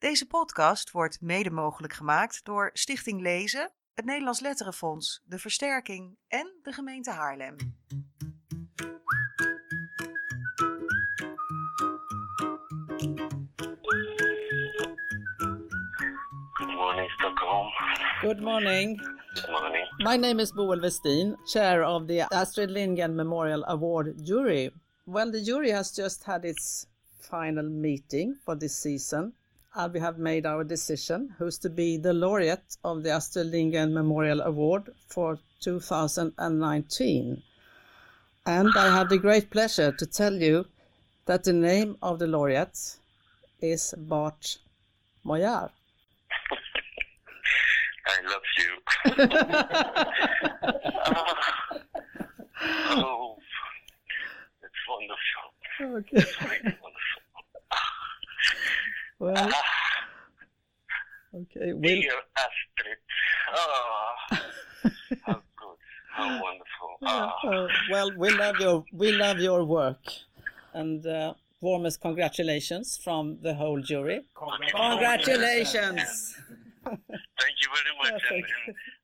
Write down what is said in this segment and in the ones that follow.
Deze podcast wordt mede mogelijk gemaakt door Stichting Lezen, het Nederlands Letterenfonds, de Versterking en de gemeente Haarlem. Good morning, Stockholm. Good morning. Good morning. My name is Boel Westin, chair of the Astrid Lindgren Memorial Award jury. Well, the jury has just had its final meeting for this season, and we have made our decision who's to be the laureate of the Astrid Lindgren Memorial Award for 2019. And I have the great pleasure to tell you that the name of the laureate is Bart Moyar. I love you. oh, it's wonderful. Okay. Really wonderful. Well, Ah, okay. We'll, dear Astrid. Oh, how good. How wonderful. Ah, Uh, well, we love your we love your work, and uh, warmest congratulations from the whole jury. Congratulations! thank you very much. And, and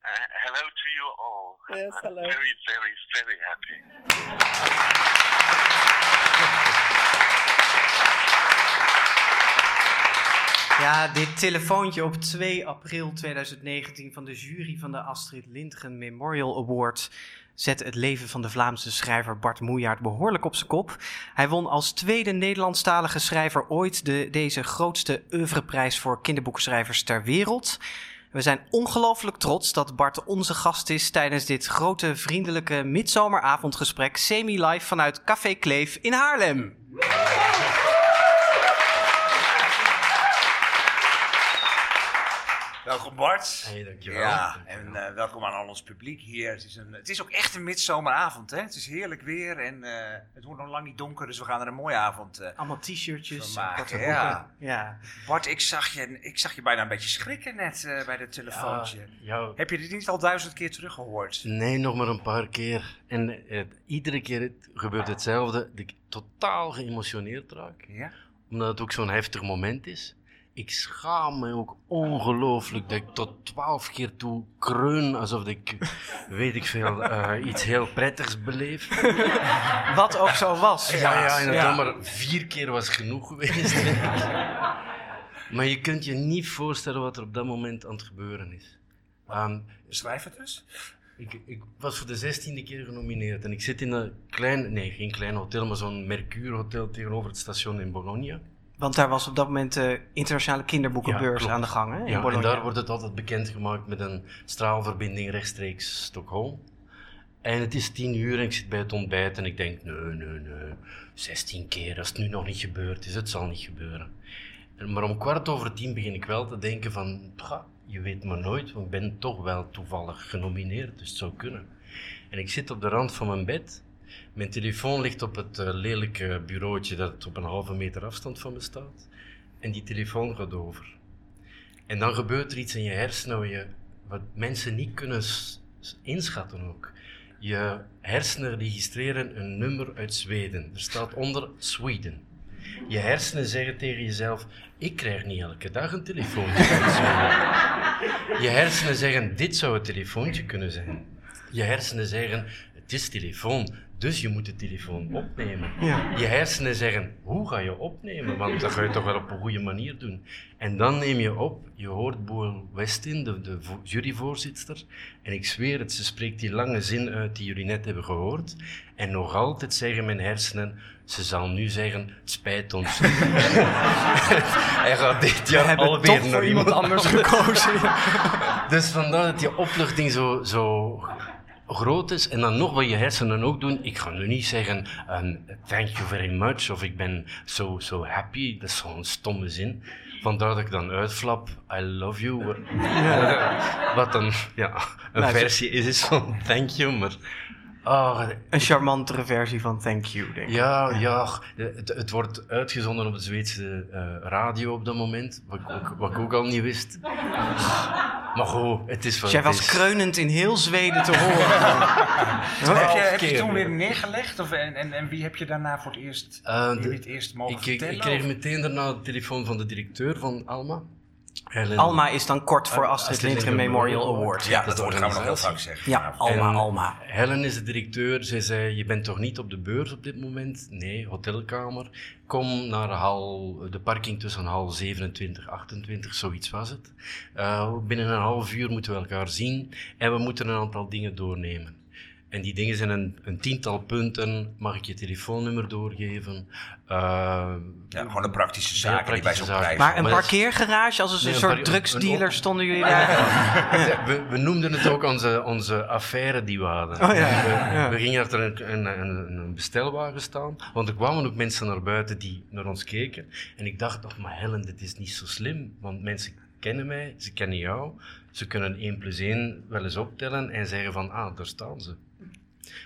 uh, hello to you all. Yes, I'm hello. very, very, very happy. Ja, dit telefoontje op 2 april 2019 van de jury van de Astrid Lindgren Memorial Award zet het leven van de Vlaamse schrijver Bart Moejaert behoorlijk op zijn kop. Hij won als tweede Nederlandstalige schrijver ooit de, deze grootste oeuvreprijs voor kinderboekenschrijvers ter wereld. We zijn ongelooflijk trots dat Bart onze gast is tijdens dit grote vriendelijke midzomeravondgesprek semi-live vanuit Café Kleef in Haarlem. Welkom Bart. Hey, dankjewel. Ja, Dankjewel. en eh, welkom aan al ons publiek hier. Het is, een, het is ook echt een midzomeravond, hè? Het is heerlijk weer en eh, het wordt nog lang niet donker, dus we gaan er een mooie avond. eh. Allemaal t-shirtjes, maken, ja. ja. Bart, ik zag, je, ik zag je bijna een beetje schrikken net bij dat telefoontje. Ja. Heb je dit niet al duizend keer teruggehoord? Nee, nog maar een paar keer. En iedere keer het- gebeurt hetzelfde. Dat ik totaal geëmotioneerd raak. Ja? Omdat het ook zo'n heftig moment is. Ik schaam me ook ongelooflijk dat ik tot twaalf keer toe kreun alsof ik, weet ik veel, eh, iets heel prettigs beleef. Wat ook zo was. Ja, ja, dan maar vier keer was genoeg geweest. maar je kunt je niet voorstellen wat er op dat moment aan het gebeuren is. Ehm, Schrijf het dus. Ik, ik was voor de zestiende keer genomineerd en ik zit in een klein, nee geen klein hotel, maar zo'n Mercure hotel tegenover het station in Bologna. Want daar was op dat moment de internationale kinderboekenbeurs Ja, aan de gang. Hè, in Ja, en daar wordt het altijd bekendgemaakt met een straalverbinding rechtstreeks Stockholm. En het is tien uur en ik zit bij het ontbijt en ik denk, nee, nee, nee, 16 keer, als het nu nog niet gebeurd is, het zal niet gebeuren. En- Maar om kwart over tien begin ik wel te denken van, "Pga, je weet maar nooit, want ik ben toch wel toevallig genomineerd, dus het zou kunnen. En ik zit op de rand van mijn bed, mijn telefoon ligt op het eh, lelijke bureautje dat op een halve meter afstand van me staat, en die telefoon gaat over. En dan gebeurt er iets in je hersenen wat, je, wat mensen niet kunnen inschatten ook. Je hersenen registreren een nummer uit Zweden. Er staat onder Sweden. Je hersenen zeggen tegen jezelf: Ik krijg niet elke dag een telefoontje uit Zweden. Je hersenen zeggen: Dit zou het telefoontje kunnen zijn. Je hersenen zeggen: Het is telefoon, dus je moet de telefoon opnemen. Ja. Je hersenen zeggen, hoe ga je opnemen? Want dat ga je toch wel op een goede manier doen. En dan neem je op, je hoort Boel Westin, de, de vo- juryvoorzitter, en ik zweer het, ze spreekt die lange zin uit die jullie net hebben gehoord. En nog altijd zeggen mijn hersenen, ze zal nu zeggen, het spijt ons. Hij gaat dit jaar alweer toch naar voor iemand anders gekozen. dus vandaar dat die opluchting zo, zo groot is. En dan nog wat je hersenen ook doen. Ik ga nu niet zeggen, um, thank you very much, of ik ben so, so happy. Dat is zo'n stomme zin. Vandaar dat ik dan uitflap, I love you. Wat dan ja, een Nou, versie is, is van thank you, maar... ah, Een charmantere versie van Thank You, denk ik. ja, ja. Het, het wordt uitgezonden op de Zweedse eh, radio op dat moment, wat ik, ook, wat ik ook al niet wist. Maar goed, het is wat Jij het was is. kreunend in heel Zweden te horen. Heb je, heb je keer toen weer. neergelegd? Of, en, en, en wie heb je daarna voor het eerst, Eh, heb de- je het eerst mogen ik, vertellen? ik kreeg meteen daarna de telefoon van de directeur van Alma. Helen- Alma is dan kort voor Ah, Astrid Astrid Lindgren Lindgren Memorial Award. Ja, dat dat gaan we nog heel vaak zeggen. Ja. Alma, En Alma. Helen is de directeur. Zij zei: Je bent toch niet op de beurs op dit moment? Nee, hotelkamer. Kom naar hal, de parking tussen hal 27, 28, zoiets was het. Eh, binnen een half uur moeten we elkaar zien en we moeten een aantal dingen doornemen. En die dingen zijn een, een tiental punten. Mag ik je telefoonnummer doorgeven? Eh, Ja, gewoon de praktische Ja, zaken die bij zo'n prijs Maar een Maar parkeergarage, als een Nee, een soort drugsdealer een- stonden jullie daar. we, we noemden het ook onze, onze affaire die we hadden. Oh ja, we, ja. we gingen achter een, een, een, een bestelwagen staan, want er kwamen ook mensen naar buiten die naar ons keken. En ik dacht nog, maar Helen, dit is niet zo slim, want mensen kennen mij, ze kennen jou. Ze kunnen 1 plus 1 wel eens optellen en zeggen van, ah, daar staan ze.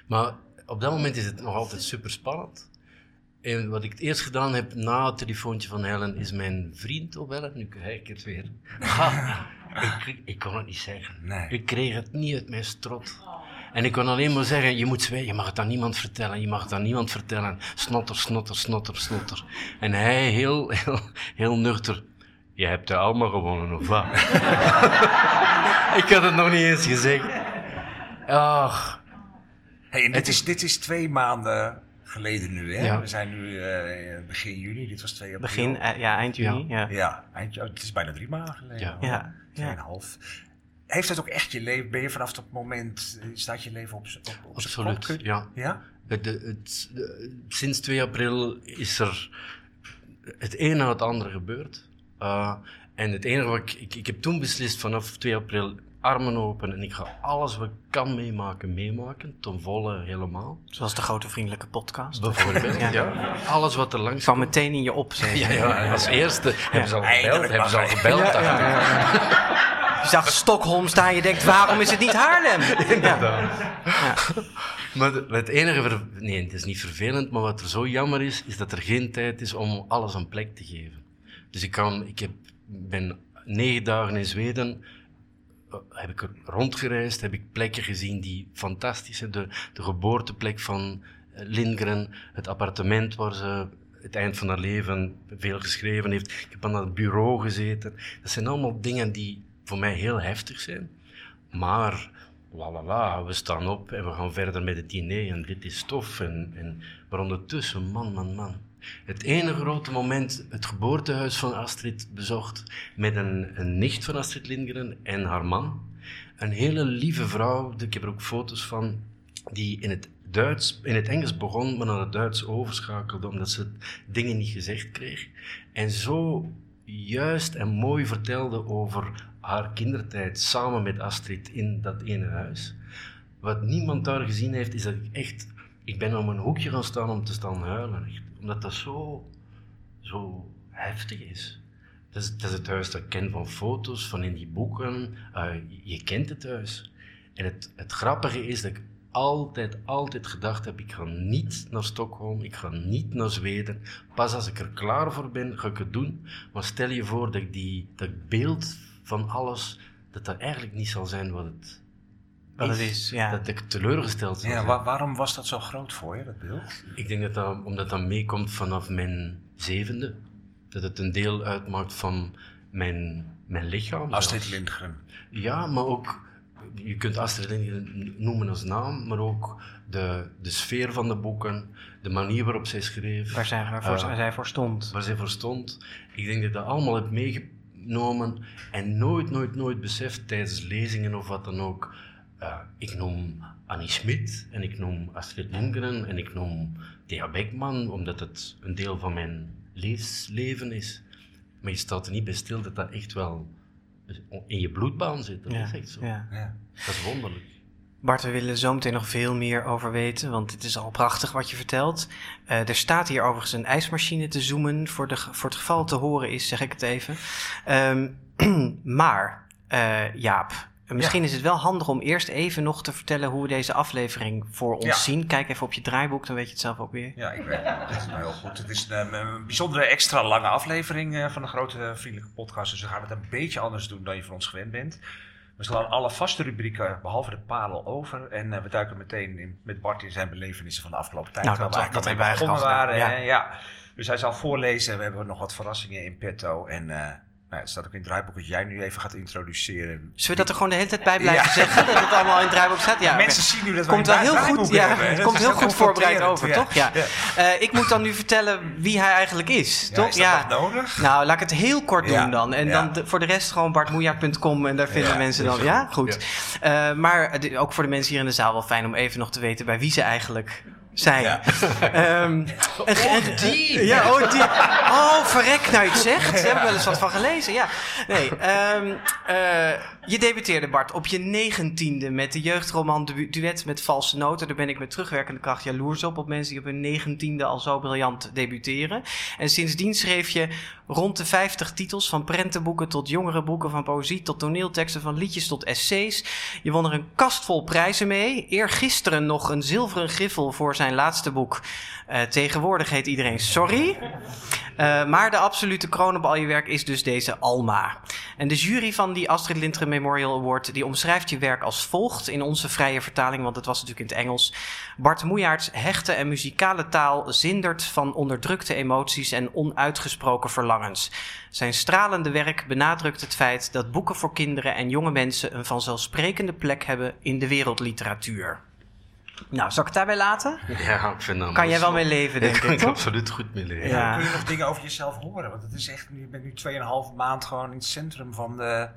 Maar op dat moment is het nog altijd super spannend. En wat ik het eerst gedaan heb na het telefoontje van Helen, is mijn vriend opbellen. Nu krijg ik het weer. Ha, ik, ik kon het niet zeggen. Nee. Ik kreeg het niet uit mijn strot. En ik kon alleen maar zeggen, je moet zwijgen, je mag het aan niemand vertellen, je mag het aan niemand vertellen. Snotter, snotter, snotter, snotter. En hij heel, heel, heel nuchter, je hebt de Alma gewonnen, of wat? ik had het nog niet eens gezegd. Ach, Hey, en dit, is, dit is twee maanden geleden nu, hè? Ja. We zijn nu eh, begin juni, dit was 2 april. Begin, eh, ja, eind juni. Ja. Ja, eind, oh, het is bijna drie maanden geleden. Ja. Tweeënhalf. Heeft het ook echt je leven, ben je vanaf dat moment, eh, staat je leven op, z'n- op, op zijn absoluut, kop? ja. Ja? Het, het, het- de- sinds 2 april is er het een na het andere gebeurd. Uh, en het enige wat ik, ik... Ik heb toen beslist vanaf 2 april armen open en ik ga alles wat ik kan meemaken, meemaken. Ten volle helemaal. Zoals de grote vriendelijke podcast. Bijvoorbeeld, Ja. ja. Alles wat er langs Ik kwam meteen in je op, zeg. Ja, ja, als eerste hebben ze al gebeld. Hebben ze al gebeld. Ja, ja, ja. Je zag Stockholm staan, je denkt, waarom is het niet Haarlem? Ja. Ja. Maar het enige, ver- nee, het is niet vervelend, maar wat er zo jammer is, is dat er geen tijd is om alles een plek te geven. Dus ik, kan, ik heb, ben negen dagen in Zweden, heb ik er rondgereisd, heb ik plekken gezien die fantastisch zijn. De, de geboorteplek van eh, Lindgren, het appartement waar ze het eind van haar leven veel geschreven heeft. Ik heb aan dat bureau gezeten. Dat zijn allemaal dingen die voor mij heel heftig zijn. Maar, la la la, we staan op en we gaan verder met het diner en dit is tof. En, en, maar ondertussen, man, man, man. Het ene grote moment, het geboortehuis van Astrid bezocht met een, een nicht van Astrid Lindgren en haar man. Een hele lieve vrouw, ik heb er ook foto's van, die in het, Duits, in het Engels begon, maar naar het Duits overschakelde omdat ze dingen niet gezegd kreeg. En zo juist en mooi vertelde over haar kindertijd samen met Astrid in dat ene huis. Wat niemand daar gezien heeft, is dat ik echt... Ik ben op een hoekje gaan staan om te staan huilen. Echt, omdat dat zo, zo heftig is. Dat is, dat is het huis dat ik ken van foto's, van in die boeken. Eh, je, je kent het huis. En het, het grappige is dat ik altijd, altijd gedacht heb, ik ga niet naar Stockholm, ik ga niet naar Zweden. Pas als ik er klaar voor ben, ga ik het doen. Maar stel je voor dat ik die, dat beeld van alles, dat dat eigenlijk niet zal zijn wat het Wat het is, ja. Dat ik teleurgesteld zal Ja, waarom was dat zo groot voor je, dat beeld? Ik denk dat dat, omdat dat meekomt vanaf mijn zevende. Dat het een deel uitmaakt van mijn, mijn lichaam. Astrid zelfs. Lindgren. Ja, maar ook, je kunt Astrid Lindgren noemen als naam, maar ook de, de sfeer van de boeken, de manier waarop zij schreef, Waar zij, waarvoor zij voor stond. waar zij voor stond. Ik denk dat ik dat allemaal heb meegenomen en nooit, nooit, nooit beseft tijdens lezingen of wat dan ook. Eh, ik noem Annie Schmid en ik noem Astrid Lindgren en ik noem Thea Beckman, omdat het een deel van mijn leesleven is. Maar je staat er niet bij stil dat dat echt wel in je bloedbaan zit. Dat Ja, is echt zo. ja. Ja. Dat is wonderlijk. Bart, we willen zo meteen nog veel meer over weten, want het is al prachtig wat je vertelt. Eh, er staat hier overigens een ijsmachine te zoomen. Voor, de, voor het geval te horen is, zeg ik het even. Ehm, maar, eh, Jaap, misschien is het wel handig om eerst even nog te vertellen hoe we deze aflevering voor ons Ja. zien. Kijk even op je draaiboek, dan weet je het zelf ook weer. Ja, ik weet het. Dat is nou heel goed. Het is een, een bijzondere extra lange aflevering eh, van de grote vriendelijke podcast. Dus we gaan het een beetje anders doen dan je van ons gewend bent. We slaan alle vaste rubrieken, behalve de parel, over. En eh, we duiken meteen in, met Bart in zijn belevenissen van de afgelopen tijd. Nou, waar dat- we dat eigenlijk begonnen waren. al hè, Ja. Dus hij zal voorlezen. We hebben nog wat verrassingen in petto. En eh, nou, het staat ook in het draaiboek dat jij nu even gaat introduceren. Zullen we dat er gewoon de hele tijd bij blijven Ja. zeggen? Dat het allemaal in het draaiboek staat? Ja. Mensen zien nu dat we Komt wel heel goed, ja, hebben, het Dat komt heel goed voorbereid over, toch? Ja. Eh, ik moet dan nu vertellen wie hij eigenlijk is, Ja, toch? is dat nog nodig? Nou, laat ik het heel kort doen Ja, dan. En ja. dan de- voor de rest gewoon bartmoejaard.com en daar vinden Ja, mensen dat dan... Ja, goed. Eh, maar ook voor de mensen hier in de zaal wel fijn om even nog te weten bij wie ze eigenlijk zijn. Ja. Ehm, en- en- die! Ja, oh, die. Oh, verrek, nou je het zegt. Daar heb ik wel eens wat van gelezen, ja. Nee, ehm, eh, je debuteerde, Bart, op je negentiende met de jeugdroman Du- Duet met Valse Noten. Daar ben ik met terugwerkende kracht jaloers op, op mensen die op hun negentiende al zo briljant debuteren. En sindsdien schreef je rond de 50 titels, van prentenboeken tot jongere boeken, van poëzie tot toneelteksten, van liedjes tot essays. Je won er een kast vol prijzen mee. Eergisteren nog een zilveren griffel voor zijn laatste boek. Eh, tegenwoordig heet iedereen Sorry. Eh, maar de absolute kroon op al je werk is dus deze Alma. En de jury van die Astrid Lindgren Memorial Award... die omschrijft je werk als volgt in onze vrije vertaling... want het was natuurlijk in het Engels. Bart Moejaerts hechte en muzikale taal zindert van onderdrukte emoties... en onuitgesproken verlangens. Zijn stralende werk benadrukt het feit... dat boeken voor kinderen en jonge mensen... een vanzelfsprekende plek hebben in de wereldliteratuur. Nou, zal ik het daarbij laten? Ja, ik vind dat Kan jij wel mee leven, denk kan ik, ik toch? absoluut goed mee leven. Ja. Kun je nog dingen over jezelf horen? Want het is echt, je bent nu 2,5 maand gewoon in het centrum van de...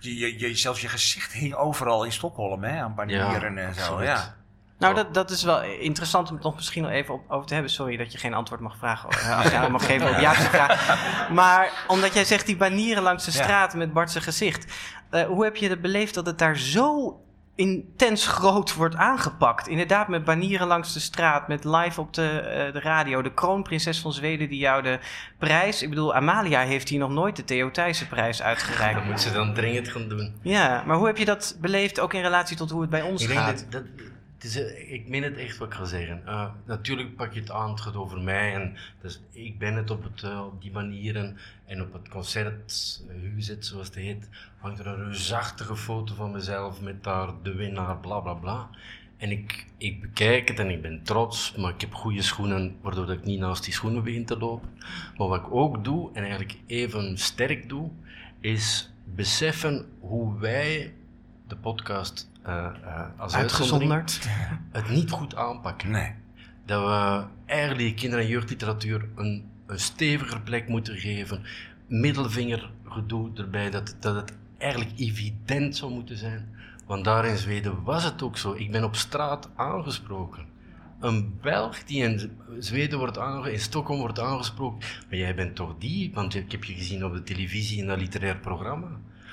Je, je, je, zelfs je gezicht hing overal in Stockholm, hè? Aan banieren en zo, absoluut. ja. Nou, dat, dat is wel interessant om het nog misschien nog even op, over te hebben. Sorry dat je geen antwoord mag vragen. Als jij mag geven op Jaap's vraag. Maar omdat jij zegt die banieren langs de Ja. straat met Bart's gezicht. eh, hoe heb je het beleefd dat het daar zo intens groot wordt aangepakt? Inderdaad, met banieren langs de straat, met live op de, eh, de radio. De kroonprinses van Zweden die jou de prijs... Ik bedoel, Amalia heeft hier nog nooit de Theo Thijssen prijs uitgereikt. Dat moet ze dan dringend gaan doen. Ja, maar hoe heb je dat beleefd ook in relatie tot hoe het bij ons Ik denk gaat? dat, dat eh, ik meen het echt wat ik ga zeggen. Eh, natuurlijk pak je het aan, het gaat over mij. En dus ik ben het op, het, eh, op die manieren. En op het concert, Huzet zoals het heet, hangt er een reusachtige foto van mezelf met daar de winnaar, bla bla bla. En ik, ik bekijk het en ik ben trots, maar ik heb goede schoenen, waardoor ik niet naast die schoenen begin te lopen. Maar wat ik ook doe, en eigenlijk even sterk doe, is beseffen hoe wij de podcast eh, als Uitgezonderd. het niet goed aanpakken. Nee. Dat we eigenlijk kinder- en jeugdliteratuur een, een steviger plek moeten geven. Middelvinger gedoe erbij, dat, dat het eigenlijk evident zou moeten zijn. Want daar in Zweden was het ook zo. Ik ben op straat aangesproken. Een Belg die in Zweden wordt aangesproken, in Stockholm wordt aangesproken. Maar jij bent toch die? Want ik heb je gezien op de televisie in dat literair programma.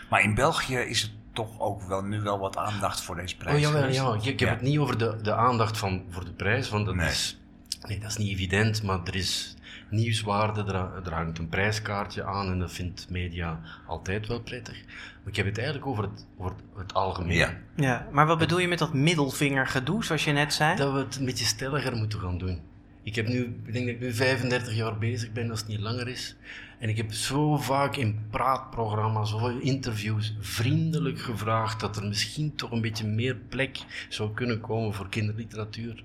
Maar in België is het toch ook wel, nu wel wat aandacht voor deze prijs. Oh jawel, ja. Ik, ik heb Ja. het niet over de, de aandacht van, voor de prijs, want dat Nee. is... Nee, dat is niet evident, maar er is nieuwswaarde, er, er hangt een prijskaartje aan en dat vindt media altijd wel prettig. Maar ik heb het eigenlijk over het, over het algemeen. Ja. Ja, maar wat bedoel je met dat middelvingergedoe, zoals je net zei? Dat we het een beetje stelliger moeten gaan doen. Ik, heb nu, ik denk dat ik nu 35 jaar bezig ben, als het niet langer is. En ik heb zo vaak in praatprogramma's of in interviews vriendelijk gevraagd dat er misschien toch een beetje meer plek zou kunnen komen voor kinderliteratuur.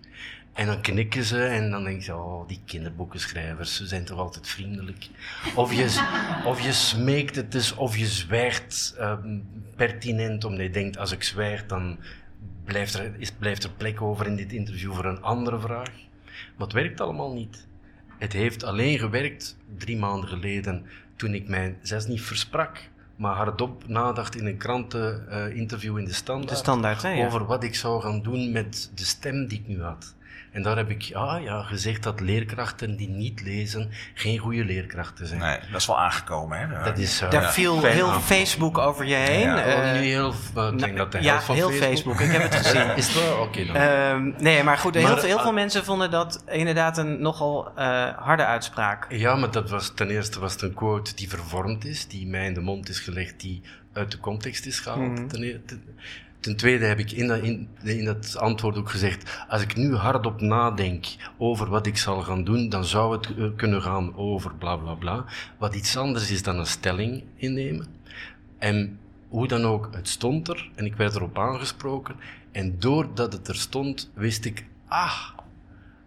En dan knikken ze en dan denk je, oh, die kinderboekenschrijvers, ze zijn toch altijd vriendelijk. Of je, of je smeekt het dus, of je zwijgt ehm, pertinent, omdat je denkt, als ik zwijg, dan blijft er, is, blijft er plek over in dit interview voor een andere vraag. Maar het werkt allemaal niet. Het heeft alleen gewerkt drie maanden geleden, toen ik mijn zes niet versprak, maar hardop nadacht in een kranteninterview in de Standaard De standaard, hè? Ja. over wat ik zou gaan doen met de stem die ik nu had. En daar heb ik ah, ja, gezegd dat leerkrachten die niet lezen geen goede leerkrachten zijn. Nee, dat is wel aangekomen, hè? Dat is zo. Daar ja. viel Fijn heel aan. Facebook over je heen. Ja, eh, Oh, nu heel, nou, ik denk dat de ja, heel Facebook. Ik heb het gezien. Is het wel? Oké dan. Ehm, nee, maar goed, heel, Maar, veel, heel mensen vonden dat inderdaad een nogal eh, harde uitspraak. Ja, maar dat was, ten eerste was het een quote die vervormd is, die mij in de mond is gelegd, die uit de context is gehaald. Mhm. ten, e- ten- tweede heb ik in dat, in, in dat antwoord ook gezegd, als ik nu hardop nadenk over wat ik zal gaan doen, dan zou het eh, kunnen gaan over bla bla bla. Wat iets anders is dan een stelling innemen. En hoe dan ook, het stond er en ik werd erop aangesproken. En doordat het er stond, wist ik, ah,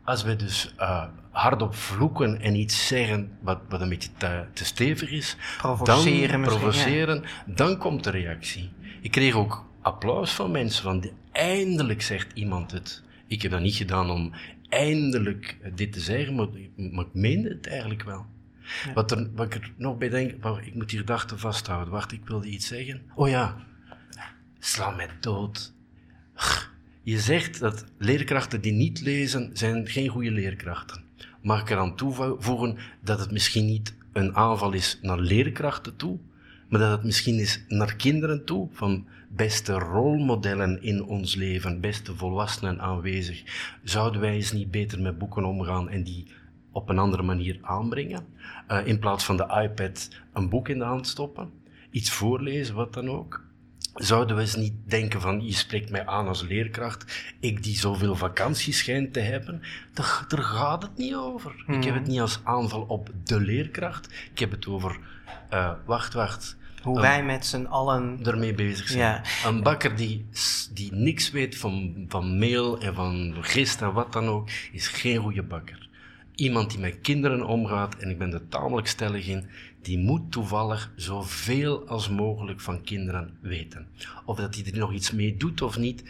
als we dus uh, hardop vloeken en iets zeggen wat, wat een beetje te, te stevig is, Provoceren dan, provoceren, dan komt de reactie. Ik kreeg ook applaus van mensen, van eindelijk zegt iemand het. Ik heb dat niet gedaan om eindelijk dit te zeggen, maar, maar ik meende het eigenlijk wel. Wat, er, wat ik er nog bij denk, ik moet die gedachte vasthouden. Wacht, ik wilde iets zeggen. Oh ja, sla mij dood. Je zegt dat leerkrachten die niet lezen, zijn geen goede leerkrachten. Mag ik eraan toevoegen dat het misschien niet een aanval is naar leerkrachten toe, maar dat het misschien is naar kinderen toe, van beste rolmodellen in ons leven, beste volwassenen aanwezig. Zouden wij eens niet beter met boeken omgaan en die op een andere manier aanbrengen? Uh, in plaats van de iPad een boek in de hand stoppen, iets voorlezen, wat dan ook. Zouden we eens niet denken van, je spreekt mij aan als leerkracht, ik die zoveel vakantie schijnt te hebben, daar, daar gaat het niet over. Mm. Ik heb het niet als aanval op de leerkracht, ik heb het over, uh, wacht, wacht. Hoe wij met z'n allen ermee bezig zijn. Ja. Een bakker die, die niks weet van, van meel en van gist en wat dan ook, is geen goede bakker. Iemand die met kinderen omgaat, en ik ben er tamelijk stellig in, die moet toevallig zoveel als mogelijk van kinderen weten. Of dat hij er nog iets mee doet of niet,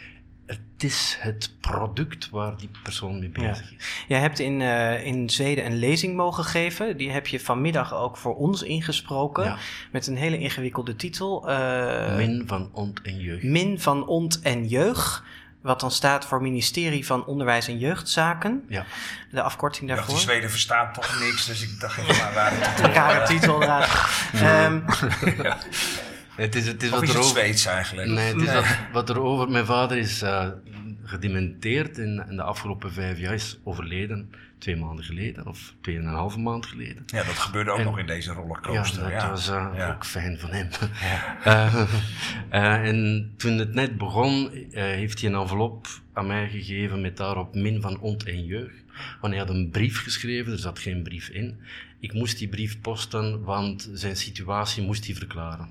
het is het product waar die persoon mee bezig ja. is. Jij hebt in, uh, in Zweden een lezing mogen geven. Die heb je vanmiddag ook voor ons ingesproken. Ja. Met een hele ingewikkelde titel. Uh, Min van Ont en Jeugd. Min van Ont en Jeugd. Wat dan staat voor Ministerie van Onderwijs en Jeugdzaken. Ja. De afkorting Ja, daarvoor. die Zweden verstaan toch niks, dus ik dacht even maar waar het titel Rare titel, inderdaad. Ehm, Het is, het is Of wat is het erover... Zweeds eigenlijk? Nee, het is wat, wat er over... Mijn vader is uh, gedementeerd in, in de afgelopen vijf jaar. is overleden twee maanden geleden, of tweeënhalve maand geleden. Ja, dat gebeurde ook En- nog in deze Ja, rollercoaster. dat Ja, was uh, Ja. ook fijn van hem. Ja. Eh, eh, en toen het net begon, eh, heeft hij een envelop aan mij gegeven met daarop min van ont en jeugd. Want hij had een brief geschreven, er zat geen brief in. Ik moest die brief posten, want zijn situatie moest hij verklaren.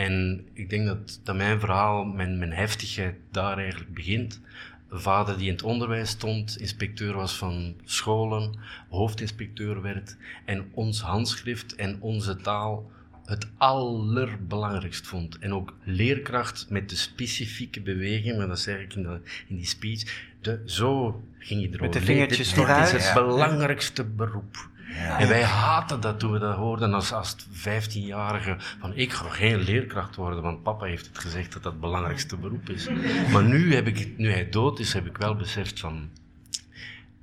En ik denk dat, dat mijn verhaal, mijn, mijn heftigheid daar eigenlijk begint. Een vader die in het onderwijs stond, inspecteur was van scholen, hoofdinspecteur werd en ons handschrift en onze taal het allerbelangrijkst vond. En ook leerkracht met de specifieke beweging, maar dat zeg ik in, de, in die speech, de, zo ging je erover. de vingertjes dit, is het Ja. belangrijkste beroep. Ja. En wij haten dat toen we dat hoorden als, als 15-jarige. Van ik ga geen leerkracht worden, want papa heeft het gezegd dat dat het belangrijkste beroep is. Maar nu, heb ik, het- nu hij dood is, heb ik wel beseft van,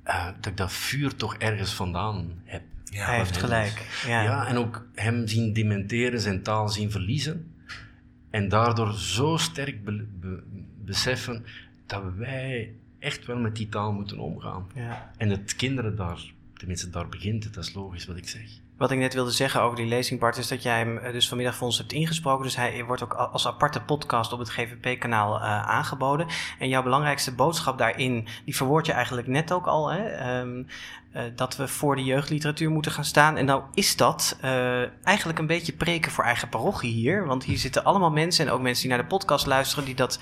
eh, dat ik dat vuur toch ergens vandaan heb. Ja, hij heeft gelijk. Ja. Ja. en ook hem zien dementeren, zijn taal zien verliezen. En daardoor zo sterk be- be- beseffen dat wij echt wel met die taal moeten omgaan. Ja. En dat kinderen daar, tenminste daar begint het, dat is logisch wat ik zeg. Wat ik net wilde zeggen over die lezing, Bart, is dat jij hem eh, dus vanmiddag voor ons hebt ingesproken. Dus hij wordt ook als aparte podcast op het GVP-kanaal eh, aangeboden. En jouw belangrijkste boodschap daarin, die verwoord je eigenlijk net ook al. Hè? Ehm, eh, dat we voor de jeugdliteratuur moeten gaan staan. En nou is dat eigenlijk een beetje preken voor eigen parochie hier. Want hier zitten allemaal mensen en ook mensen die naar de podcast luisteren... die dat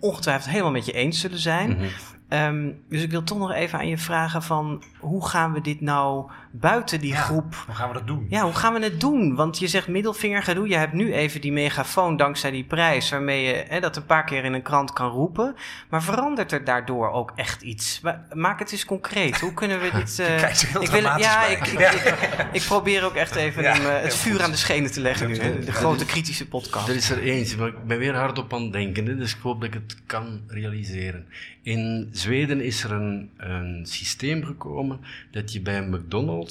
ongetwijfeld helemaal met je eens zullen zijn. Mhm. Ehm, dus ik wil toch nog even aan je vragen van... hoe gaan we dit nou buiten die Ja. groep Hoe gaan we dat doen? ja, hoe gaan we het doen? Want je zegt middelvinger gedoe. Je hebt nu even die megafoon dankzij die prijs, waarmee je hè, dat een paar keer in een krant kan roepen. Maar verandert er daardoor ook echt iets? Maak het eens concreet. Hoe kunnen we dit. eh, heel ik wil, ja, ik, ik, Ja. ik, ik probeer ook echt even Ja, hem, eh, het vuur goed. aan de schenen te leggen nu. Hè? De grote kritische podcast. Er is er eentje, maar ik ben weer hardop aan het denken, dus ik hoop dat ik het kan realiseren. In Zweden is er een, een systeem gekomen dat je bij McDonald's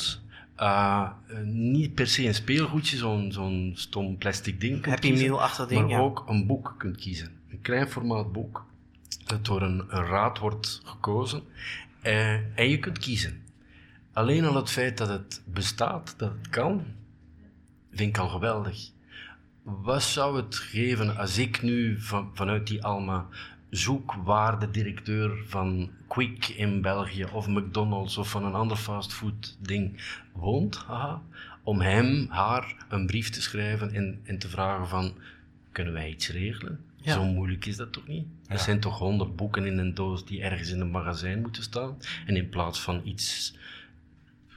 eh, niet per se een speelgoedje, zo'n zo'n stom plastic ding kunt Happy kiezen, Meal achter ding, maar ja. ook een boek kunt kiezen. Een klein formaat boek, dat door een, een raad wordt gekozen. eh, en je kunt kiezen. Alleen al het feit dat het bestaat, dat het kan, vind ik al geweldig. Wat zou het geven als ik nu van, vanuit die Alma zoekwaardedirecteur van Quick in België of McDonald's of van een ander fastfood ding woont, haha, om hem, haar een brief te schrijven en, en te vragen van kunnen wij iets regelen? Ja. Zo moeilijk is dat toch niet? Er zijn toch honderd boeken in een doos die ergens in een magazijn moeten staan. En in plaats van iets,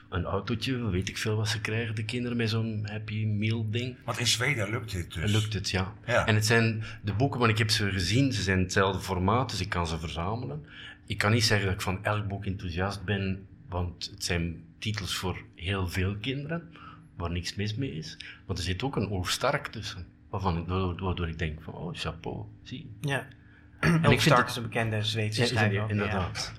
een autootje, weet ik veel wat ze krijgen, de kinderen met zo'n Happy Meal ding. Want in Zweden lukt dit dus. Lukt het, ja. Ja. En het zijn de boeken, want ik heb ze gezien, ze zijn hetzelfde formaat, dus ik kan ze verzamelen. Ik kan niet zeggen dat ik van elk boek enthousiast ben, want het zijn titels voor heel veel kinderen, waar niks mis mee is. Maar er zit ook een Oog-Stark tussen, waarvan, waardoor ik denk van, oh, chapeau, zie. Ja. En ik vind Stark het- is een bekende Zweedse Ja, schrijver. inderdaad.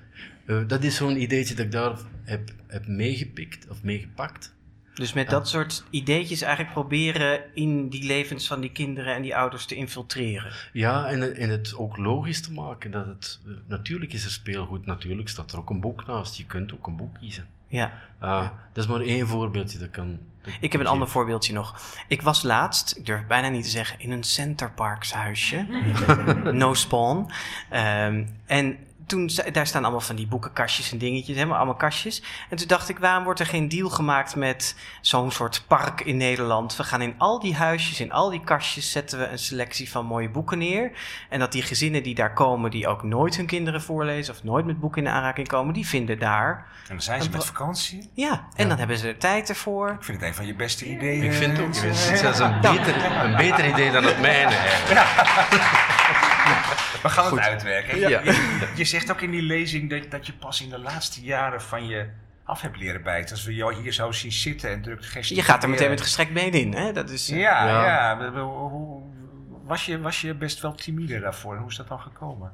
Eh, dat is zo'n ideetje dat ik daar heb, heb meegepikt, of meegepakt. Dus met dat soort ideetjes eigenlijk proberen in die levens van die kinderen en die ouders te infiltreren. Ja, en, het- en het ook logisch te maken dat het... eh, Natuurlijk is er speelgoed, natuurlijk staat er ook een boek naast. Je kunt ook een boek kiezen. Ja. Ah, Dat is maar één voorbeeldje dat kan... dat Ik heb een ander voorbeeldje nog. Ik was laatst, ik durf bijna niet te zeggen, in een Centerparks huisje. no spawn. Ehm, en toen, daar staan allemaal van die boekenkastjes en dingetjes, helemaal allemaal kastjes. En toen dacht ik, waarom wordt er geen deal gemaakt met zo'n soort park in Nederland? We gaan in al die huisjes, in al die kastjes, zetten we een selectie van mooie boeken neer. En dat die gezinnen die daar komen, die ook nooit hun kinderen voorlezen of nooit met boeken in aanraking komen, die vinden daar. En dan zijn ze met vakantie. Ja, en dan hebben ze er tijd ervoor. Ik vind het een van je beste ideeën. Ik vind het ook het is zelfs een beter, een beter idee dan het mijne. eigenlijk. We gaan het uitwerken. Ja. Je, je, je zegt ook in die lezing dat, dat je pas in de laatste jaren van je af hebt leren bijten. Als we jou hier zo zien zitten en drukt Je gesticuleren. gaat er meteen met gestrekt been in, hè? Dat is, eh, Ja, Ja. hoe- Was je, was je best wel timide daarvoor? En hoe is dat dan gekomen?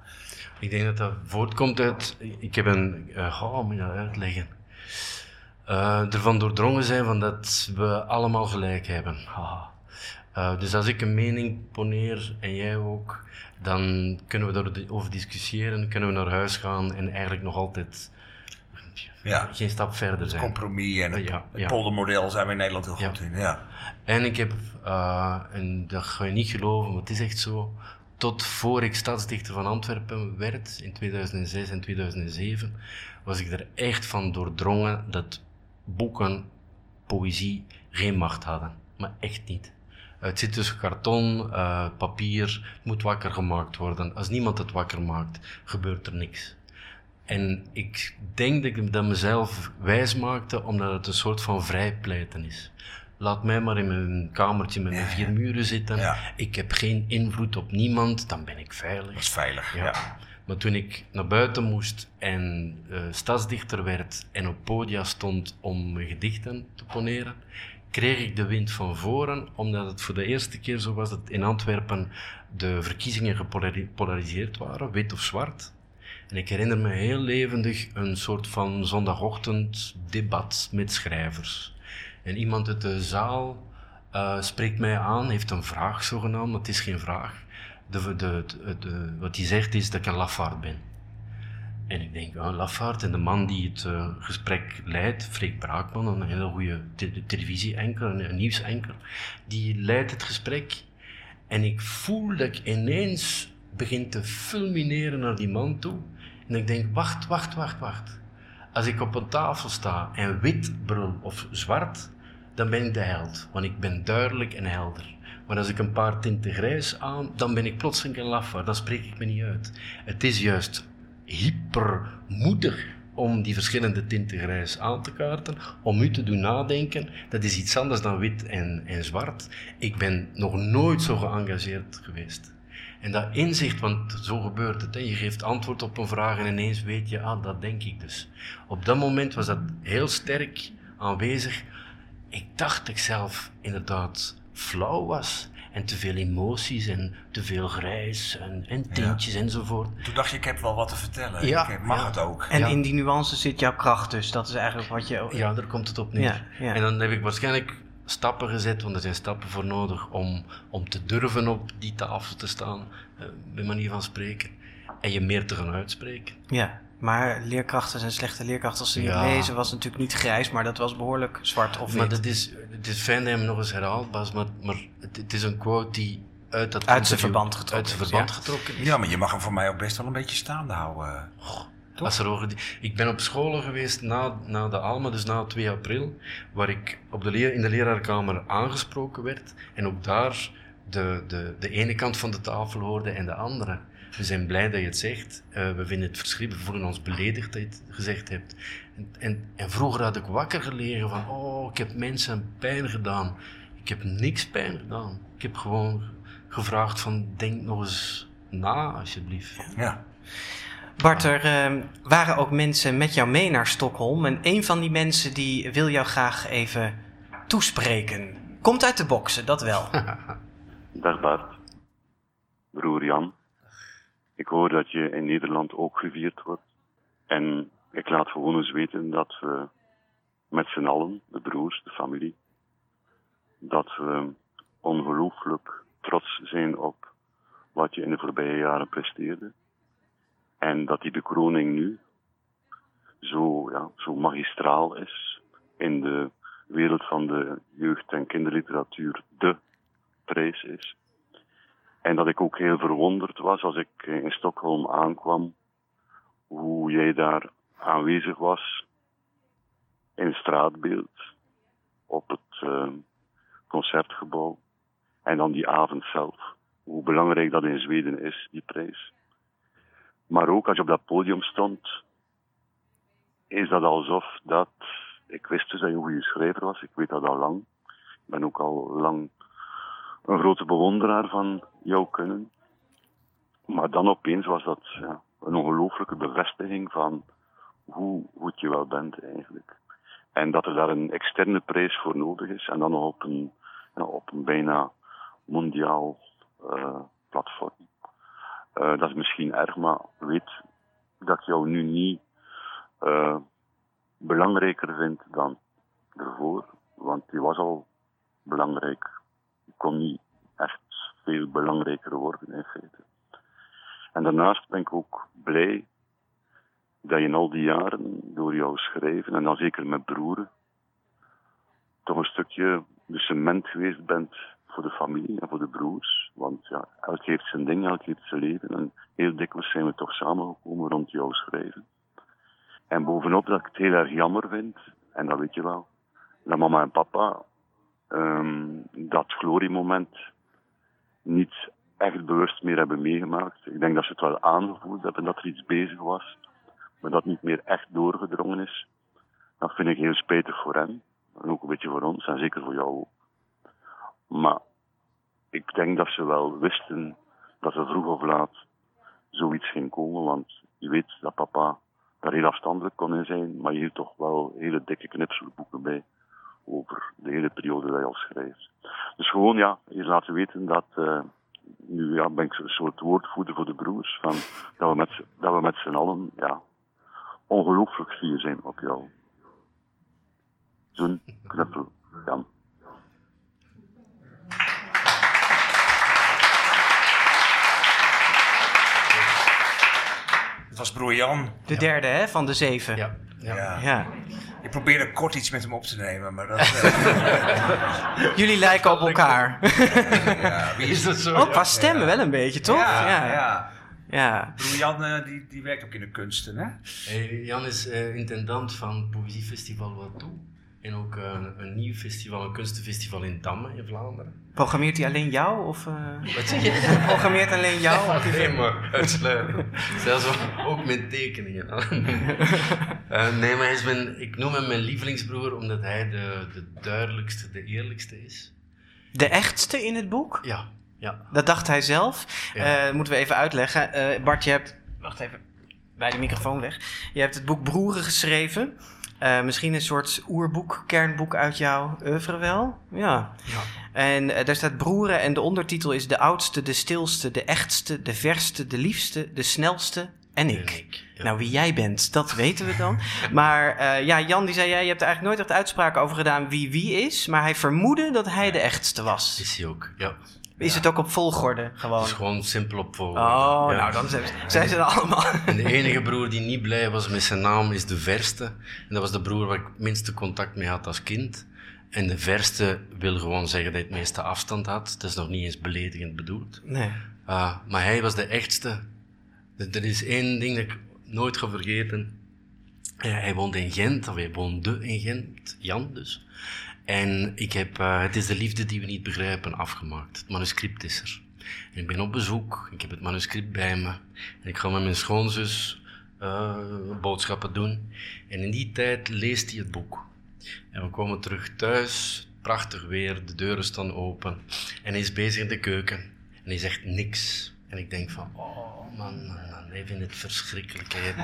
Ik denk dat dat voortkomt uit... Ik heb een... Uh, moet je dat uitleggen? Eh, ervan doordrongen zijn van dat we allemaal gelijk hebben. Eh, dus als ik een mening poneer en jij ook, dan kunnen we erover discussiëren, kunnen we naar huis gaan en eigenlijk nog altijd Ja. geen stap verder zijn. Compromis en het, Ja, het ja. poldermodel zijn we in Nederland heel Ja. goed in. Ja. En ik heb, eh, en dat ga je niet geloven, maar het is echt zo, tot voor ik stadsdichter van Antwerpen werd, in 2006 en 2007, was ik er echt van doordrongen dat boeken, poëzie, geen macht hadden. Maar echt niet. Het zit tussen karton, eh, papier, het moet wakker gemaakt worden. Als niemand het wakker maakt, gebeurt er niks. En ik denk dat ik dat mezelf wijs maakte, omdat het een soort van vrijpleiten is. Laat mij maar in mijn kamertje met mijn vier muren zitten. Ja. Ik heb geen invloed op niemand, dan ben ik veilig. Dat is veilig. Ja. Ja. Maar toen ik naar buiten moest en eh, stadsdichter werd en op podia stond om mijn gedichten te poneren, kreeg ik de wind van voren, omdat het voor de eerste keer zo was dat in Antwerpen de verkiezingen gepolariseerd waren, wit of zwart. En ik herinner me heel levendig een soort van zondagochtend debat met schrijvers. En iemand uit de zaal eh, spreekt mij aan, heeft een vraag zogenaamd, maar het is geen vraag. De, de, de, de- wat hij zegt is dat ik een lafaard ben. En ik denk, een lafaard. En de man die het eh, gesprek leidt, Freek Braakman, een hele goede te televisie-enker, een, een nieuwsenker, die leidt het gesprek. En ik voel dat ik ineens begin te fulmineren naar die man toe. En ik denk, wacht, wacht, wacht, wacht. Als ik op een tafel sta en wit brul of zwart, dan ben ik de held. Want ik ben duidelijk en helder. Maar als ik een paar tinten grijs aan, dan ben ik plotseling een lafaard. Dan spreek ik me niet uit. Het is juist hypermoedig om die verschillende tinten grijs aan te kaarten, om u te doen nadenken. Dat is iets anders dan wit en, en zwart. Ik ben nog nooit zo geëngageerd geweest. En dat inzicht, want zo gebeurt het, hè. je geeft antwoord op een vraag en ineens weet je, ah, dat denk ik dus. Op dat moment was dat heel sterk aanwezig. Ik dacht dat ik zelf inderdaad flauw was. En te veel emoties en te veel grijs en, en tintjes enzovoort. Toen dacht je, ik heb wel wat te vertellen. Ja, ik mag ja. het ook. En Ja. in die nuance zit jouw kracht dus. Dat is eigenlijk wat je... Ja, daar komt het op neer. Ja, ja. En dan heb ik waarschijnlijk stappen gezet, want er zijn stappen voor nodig om, om te durven op die tafel te staan, eh, bij manier van spreken. En je meer te gaan uitspreken. Ja, maar leerkrachten zijn slechte leerkrachten. Als ze niet Ja. lezen was natuurlijk niet grijs, maar dat was behoorlijk zwart of wit. Maar dat is, het is fijn dat je hem nog eens herhaalt, Bas, maar, maar het, het is een quote die uit dat Uit zijn verband getrokken uit zijn is, verband ja. getrokken is. Ja, maar je mag hem voor mij ook best wel een beetje staande houden. Als er over die- ik ben op scholen geweest na, na de Alma, dus na 2 april, waar ik op de leer, in de leraarkamer aangesproken werd. En ook daar de, de, de ene kant van de tafel hoorde en de andere. We zijn blij dat je het zegt. Eh, we vinden het verschrikkelijk. We voelen ons beledigd dat je het gezegd hebt. En, en, en vroeger had ik wakker gelegen van, oh, ik heb mensen pijn gedaan. Ik heb niks pijn gedaan. Ik heb gewoon gevraagd van, denk nog eens na, alsjeblieft. Ja. Bart, er eh, waren ook mensen met jou mee naar Stockholm. En een van die mensen die wil jou graag even toespreken. Komt uit de boksen, dat wel. Dag Bart. Broer Jan. Ik hoor dat je in Nederland ook gevierd wordt. En ik laat gewoon eens weten dat we met z'n allen, de broers, de familie, dat we ongelooflijk trots zijn op wat je in de voorbije jaren presteerde. En dat die bekroning nu zo, ja, zo magistraal is in de wereld van de jeugd- en kinderliteratuur de prijs is. En dat ik ook heel verwonderd was als ik in Stockholm aankwam, hoe jij daar aanwezig was in straatbeeld op het uh, concertgebouw en dan die avond zelf. Hoe belangrijk dat in Zweden is, die prijs. Maar ook als je op dat podium stond, is dat alsof dat. Ik wist dus dat je een goede schrijver was, ik weet dat al lang. Ik ben ook al lang een grote bewonderaar van jouw kunnen. Maar dan opeens was dat ja, een ongelooflijke bevestiging van hoe goed je wel bent eigenlijk. En dat er daar een externe prijs voor nodig is en dan nog op een, ja, op een bijna mondiaal uh, platform. Uh, dat is misschien erg, maar weet dat ik jou nu niet uh, belangrijker vind dan ervoor. Want die was al belangrijk. Kon niet echt veel belangrijker worden in feite. En daarnaast ben ik ook blij dat je in al die jaren door jouw schrijven, en dan zeker met broeren, toch een stukje de cement geweest bent voor de familie en voor de broers. Want ja, elk heeft zijn ding, elk heeft zijn leven. En heel dikwijls zijn we toch samengekomen rond jouw schrijven. En bovenop dat ik het heel erg jammer vind, en dat weet je wel, dat mama en papa um, dat gloriemoment niet echt bewust meer hebben meegemaakt. Ik denk dat ze het wel aangevoeld hebben dat er iets bezig was, maar dat niet meer echt doorgedrongen is. Dat vind ik heel spijtig voor hen, en ook een beetje voor ons, en zeker voor jou. Maar ik denk dat ze wel wisten dat er vroeg of laat zoiets ging komen, want je weet dat papa daar heel afstandelijk kon in zijn, maar je hield toch wel hele dikke knipselboeken bij over de hele periode dat je al schrijft. Dus gewoon ja, je laten weten dat, uh, nu ja, ben ik een soort woordvoerder voor de broers, van, dat we met, dat we met z'n allen ja, ongelooflijk fier zijn op jou. Zo'n knuppel, Jan. Het was broer Jan. De derde hè, van de zeven. Ja. Ja. Ja. Ik probeerde kort iets met hem op te nemen, maar dat... eh, Jullie lijken op elkaar. ja, wie Is dat zo? Ook qua stemmen wel een beetje, toch? Ja, ja. ja. Ja. Broer Jan eh, die, die werkt ook in de kunsten, hè? Hey, Jan is eh, intendant van het Poëziefestival Watou. En ook eh, een nieuw festival, een kunstenfestival in Damme in Vlaanderen. Programmeert hij alleen jou? Of, eh, Wat zeg je? Programmeert alleen jou? Nee, maar uitsluiten. Zelfs ook- met tekeningen. Eh, nee, maar hij is mijn, ik noem hem mijn lievelingsbroer omdat hij de, de duidelijkste, de eerlijkste is. De echtste in het boek? Ja, ja. Dat dacht hij zelf. Ja. Moeten we even uitleggen. Bart, je hebt... Wacht even. Bij de microfoon weg. Je hebt het boek Broeren geschreven. Eh, misschien een soort oerboek, kernboek uit jouw oeuvre wel? Ja. ja. En eh, daar staat broeren en de ondertitel is de oudste, de stilste, de echtste, de verste, de liefste, de snelste en ik. En ik, ja. Nou, wie jij bent, dat weten we dan. Maar eh, ja, Jan die zei, ja, je hebt er eigenlijk nooit echt uitspraken over gedaan wie wie is. Maar hij vermoedde dat hij de echtste was. Is hij ook, ja. Is het ook op volgorde Het gewoon? is gewoon simpel op volgorde. Oh, Ja. nou dan zijn, zijn ze er allemaal. En de enige broer die niet blij was met zijn naam is de verste. En dat was de broer waar ik het minste contact mee had als kind. En de verste wil gewoon zeggen dat hij het meeste afstand had. Dat is nog niet eens beledigend bedoeld. Nee. Ah, maar hij was de echtste. Er is één ding dat ik nooit ga vergeten. Hij woonde in Gent, of hij woonde in Gent, Jan dus. En ik heb uh, Het is de liefde die we niet begrijpen afgemaakt. Het manuscript is er. En ik ben op bezoek, ik heb het manuscript bij me. En ik ga met mijn schoonzus uh, boodschappen doen. En in die tijd leest hij het boek. En we komen terug thuis, prachtig weer, de deuren staan open. En hij is bezig in de keuken. En hij zegt niks. En ik denk van, oh man, hij vindt het verschrikkelijk. Hij,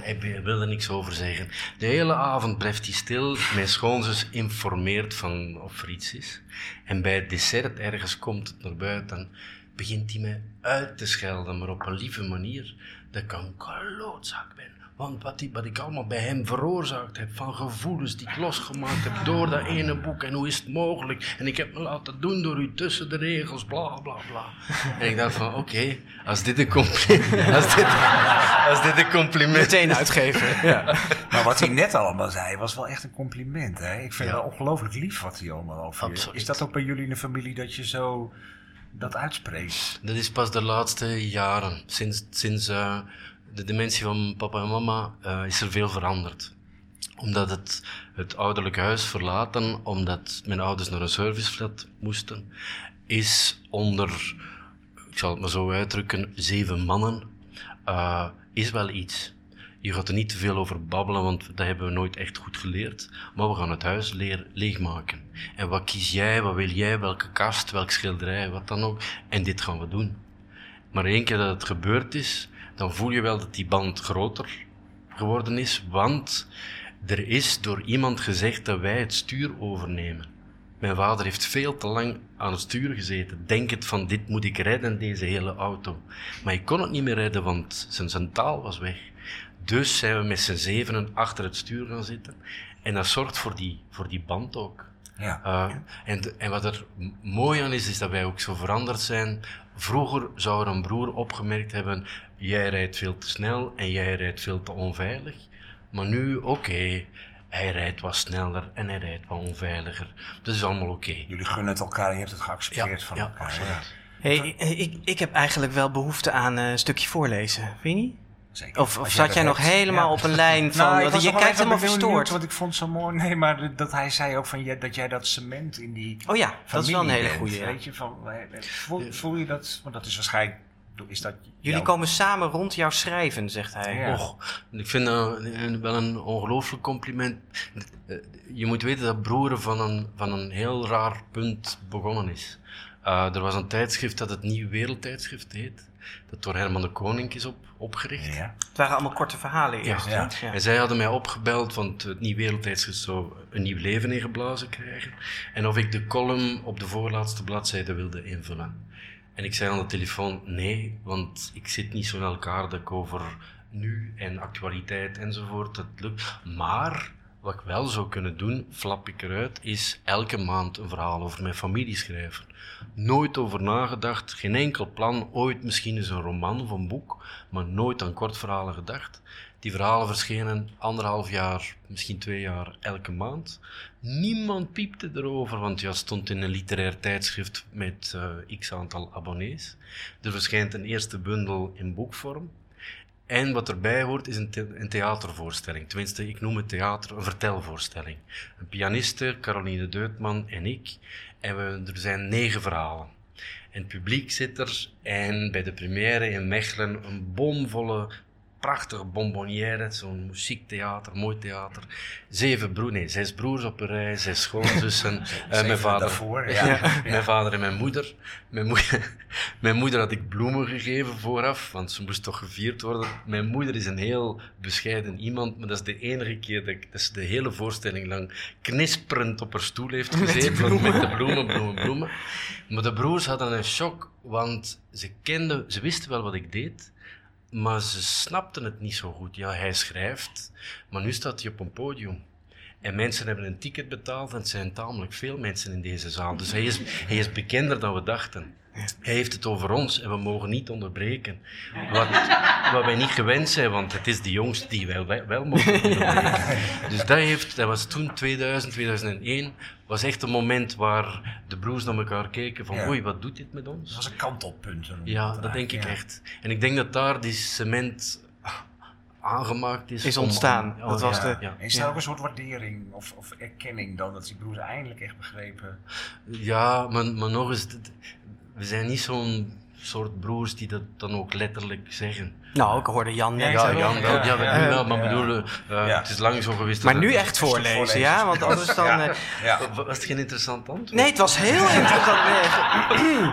hij wil er niks over zeggen. De hele avond blijft hij stil. Mijn schoonzus informeert van of er iets is. En bij het dessert ergens komt het naar buiten. Begint hij mij uit te schelden, maar op een lieve manier. Dat ik een klootzak ben. Want wat, die, wat ik allemaal bij hem veroorzaakt heb, van gevoelens die ik losgemaakt heb door dat ene boek. En hoe is het mogelijk? En ik heb me laten doen door u tussen de regels, bla bla bla. En ik dacht van, oké, als dit een compliment als dit, als dit een compliment Meteen uitgeven. Ja. Maar wat hij net allemaal zei, was wel echt een compliment. Hè? Ik vind Ja. het wel ongelooflijk lief wat hij allemaal over je- Absoluut. Is dat ook bij jullie in de familie dat je zo dat uitspreekt? Dat is pas de laatste jaren. Sinds, sinds eh, de dementie van papa en mama eh, is er veel veranderd. Omdat het, het ouderlijk huis verlaten, omdat mijn ouders naar een serviceflat moesten, is onder, ik zal het maar zo uitdrukken, zeven mannen, eh, is wel iets. Je gaat er niet te veel over babbelen, want dat hebben we nooit echt goed geleerd. Maar we gaan het huis leer, leegmaken. En wat kies jij, wat wil jij, welke kast, welk schilderij, wat dan ook. En dit gaan we doen. Maar één keer dat het gebeurd is, dan voel je wel dat die band groter geworden is, want er is door iemand gezegd dat wij het stuur overnemen. Mijn vader heeft veel te lang aan het stuur gezeten, denkend van dit moet ik redden, deze hele auto. Maar ik kon het niet meer redden, want zijn, zijn taal was weg. Dus zijn we met z'n zevenen achter het stuur gaan zitten. En dat zorgt voor die, voor die band ook. Ja. Uh, en, en wat er mooi aan is, is dat wij ook zo veranderd zijn. Vroeger zou er een broer opgemerkt hebben, jij rijdt veel te snel en jij rijdt veel te onveilig. Maar nu, oké, hij rijdt wat sneller en hij rijdt wat onveiliger. Dat is allemaal oké. Jullie gunnen het elkaar en je hebt het Ja, geaccepteerd van ja, elkaar. Hey, ik, ik, ik heb eigenlijk wel behoefte aan eh, een stukje voorlezen. Vind je niet? Zeker. Of, zat jij nog hebt. helemaal Ja. op een lijn van... Nou, want was je kijkt helemaal verstoord. Want ik vond zo mooi. Nee, maar dat hij zei ook van, ja, dat jij dat cement in die Oh ja, dat is wel een hele. Weet je, van, eh, voel, voel je dat? Want dat is waarschijnlijk... Is dat Jullie komen samen rond jouw schrijven, zegt hij. Ja. Och, ik vind dat een- wel een ongelooflijk compliment. Je moet weten dat Broeren van een, van een heel raar punt begonnen is. Eh, er was een tijdschrift dat het Nieuw Wereldtijdschrift heet, dat door Herman de Koning is op, opgericht. Ja. Het waren allemaal korte verhalen eerst. Ja. En zij hadden mij opgebeld, want het Nieuw Wereldtijdschrift zou een nieuw leven ingeblazen krijgen. En of ik de column op de voorlaatste bladzijde wilde invullen. En ik zei aan de telefoon, nee, want ik zit niet zo in elkaar dat ik over nu en actualiteit enzovoort, het lukt. Maar, wat ik wel zou kunnen doen, flap ik eruit, is elke maand een verhaal over mijn familie schrijven. Nooit over nagedacht, geen enkel plan, ooit misschien eens een roman of een boek, maar nooit aan kortverhalen gedacht. Die verhalen verschenen anderhalf jaar, misschien twee jaar, elke maand. Niemand piepte erover, want ja, stond in een literair tijdschrift met eh, x aantal abonnees. Er verschijnt een eerste bundel in boekvorm. En wat erbij hoort is een, een theatervoorstelling. Tenminste, ik noem het theater een vertelvoorstelling. Een pianiste, Caroline Deutman en ik. En we, er zijn negen verhalen. En het publiek zit er. En bij de première in Mechelen een bomvolle, prachtige bonbonnière. Zo'n muziektheater, mooi theater. Zeven broers, nee, zes broers op een rij, zes schoonzussen. eh, mijn vader. daarvoor, ja. Mijn vader en mijn moeder. Mijn, moeder. mijn moeder had ik bloemen gegeven vooraf, want ze moest toch gevierd worden. Mijn moeder is een heel bescheiden iemand, maar dat is de enige keer dat, ik, dat ze de hele voorstelling lang knisperend op haar stoel heeft gezeten. want Met de bloemen, bloemen, bloemen. Maar de broers hadden een shock, want ze kenden, ze wisten wel wat ik deed, maar ze snapten het niet zo goed. Ja, hij schrijft, maar nu staat hij op een podium. En mensen hebben een ticket betaald en het zijn tamelijk veel mensen in deze zaal. Dus hij is, hij is bekender dan we dachten. Hij heeft het over ons en we mogen niet onderbreken. Wat, wat wij niet gewend zijn, want het is de jongste die wij wel, wel mogen onderbreken. Dus dat, heeft, dat was toen 2000, 2001, was echt een moment waar de broers naar elkaar keken van Ja. oei, wat doet dit met ons? Dat was een kantelpunt. Ja, dat denk ik echt. En ik denk dat daar die cement aangemaakt is. Is ontstaan. om- Dat oh, was ja, de- is daar ook een soort waardering of, of erkenning dan, dat die broers eindelijk echt begrepen? ja maar, maar nog eens, het- we zijn niet zo'n soort broers die dat dan ook letterlijk zeggen. Nou, ik hoorde Jan net. Ja, Jan, wel, ja, ja, we- ja. ja, maar Ja. bedoelen, eh, Ja. het is lang zo geweest. Maar dat nu het- echt voorlezen, voorlezen. ja? Want anders dan... Ja. eh, Ja. Was het geen interessant antwoord? Nee, het was heel interessant. Nee,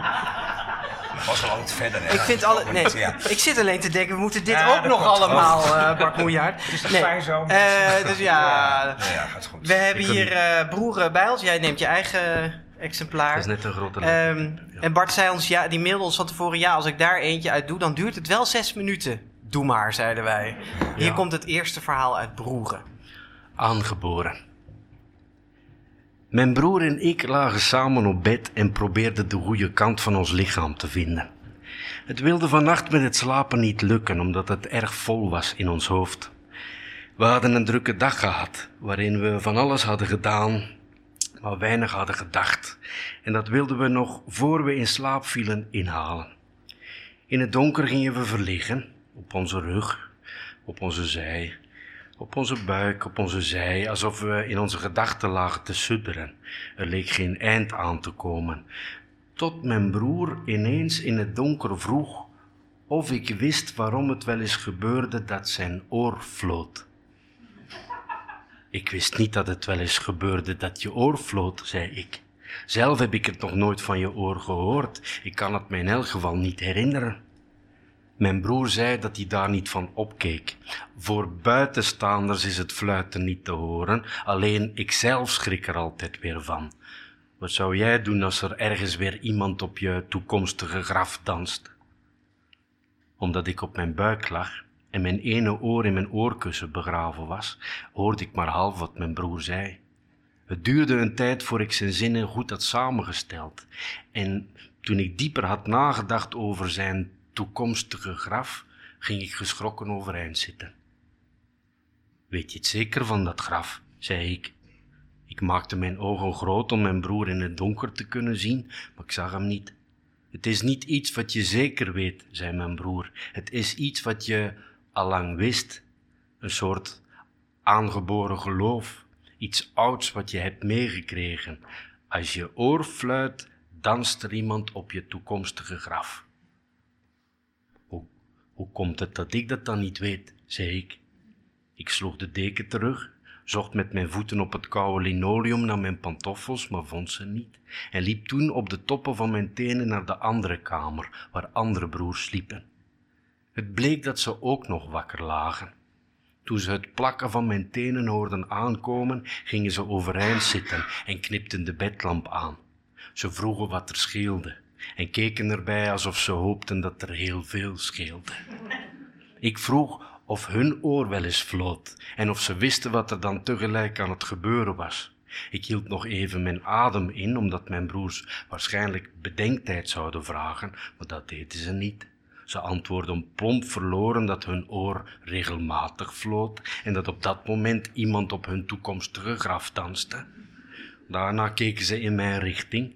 was wel altijd verder. Hè? ik vind alle... Nee, Ja. ik zit alleen te denken, we moeten dit Ja, ook nog allemaal, eh Bart Moejaard. Het is toch Nee. fijn zo? Eh, dus ja, Ja, ja, gaat goed. we hebben hier eh broeren bij ons. Jij neemt je eigen exemplaar. Dat is net een grote Ehm, Ja. En Bart zei ons, ja, die mailde ons van tevoren, ja, als ik daar eentje uit doe, dan duurt het wel zes minuten. Doe maar, zeiden wij. Hier komt het eerste verhaal uit Broeren. aangeboren. Mijn broer en ik lagen samen op bed en probeerden de goede kant van ons lichaam te vinden. Het wilde vannacht met het slapen niet lukken, omdat het erg vol was in ons hoofd. We hadden een drukke dag gehad, waarin we van alles hadden gedaan, maar weinig hadden gedacht. En dat wilden we nog voor we in slaap vielen inhalen. In het donker gingen we verliggen, op onze rug, op onze zij, op onze buik, op onze zij, alsof we in onze gedachten lagen te sudderen. Er leek geen eind aan te komen. Tot mijn broer ineens in het donker vroeg of ik wist waarom het wel eens gebeurde dat zijn oor floot. Ik wist niet dat het wel eens gebeurde dat je oor floot, zei ik. Zelf heb ik het nog nooit van je oor gehoord. Ik kan het me in elk geval niet herinneren. Mijn broer zei dat hij daar niet van opkeek. Voor buitenstaanders is het fluiten niet te horen, alleen ik zelf schrik er altijd weer van. Wat zou jij doen als er ergens weer iemand op je toekomstige graf danst? Omdat ik op mijn buik lag en mijn ene oor in mijn oorkussen begraven was, hoorde ik maar half wat mijn broer zei. Het duurde een tijd voor ik zijn zinnen goed had samengesteld. En toen ik dieper had nagedacht over zijn toekomstige graf, ging ik geschrokken overeind zitten. Weet je het zeker van dat graf? zei ik. Ik maakte mijn ogen groot om mijn broer in het donker te kunnen zien, maar ik zag hem niet. Het is niet iets wat je zeker weet, zei mijn broer. Het is iets wat je allang wist. Een soort aangeboren geloof. Iets ouds wat je hebt meegekregen. Als je oor fluit, danst er iemand op je toekomstige graf. Hoe, hoe komt het dat ik dat dan niet weet? zei ik. Ik sloeg de deken terug, zocht met mijn voeten op het koude linoleum naar mijn pantoffels, maar vond ze niet, en liep toen op de toppen van mijn tenen naar de andere kamer, waar andere broers sliepen. Het bleek dat ze ook nog wakker lagen. Toen ze het plakken van mijn tenen hoorden aankomen, gingen ze overeind zitten en knipten de bedlamp aan. Ze vroegen wat er scheelde en keken erbij alsof ze hoopten dat er heel veel scheelde. Ik vroeg of hun oor wel eens floot en of ze wisten wat er dan tegelijk aan het gebeuren was. Ik hield nog even mijn adem in, omdat mijn broers waarschijnlijk bedenktijd zouden vragen, maar dat deden ze niet. Ze antwoordden plomp verloren dat hun oor regelmatig floot en dat op dat moment iemand op hun toekomstige graf danste. Daarna keken ze in mijn richting,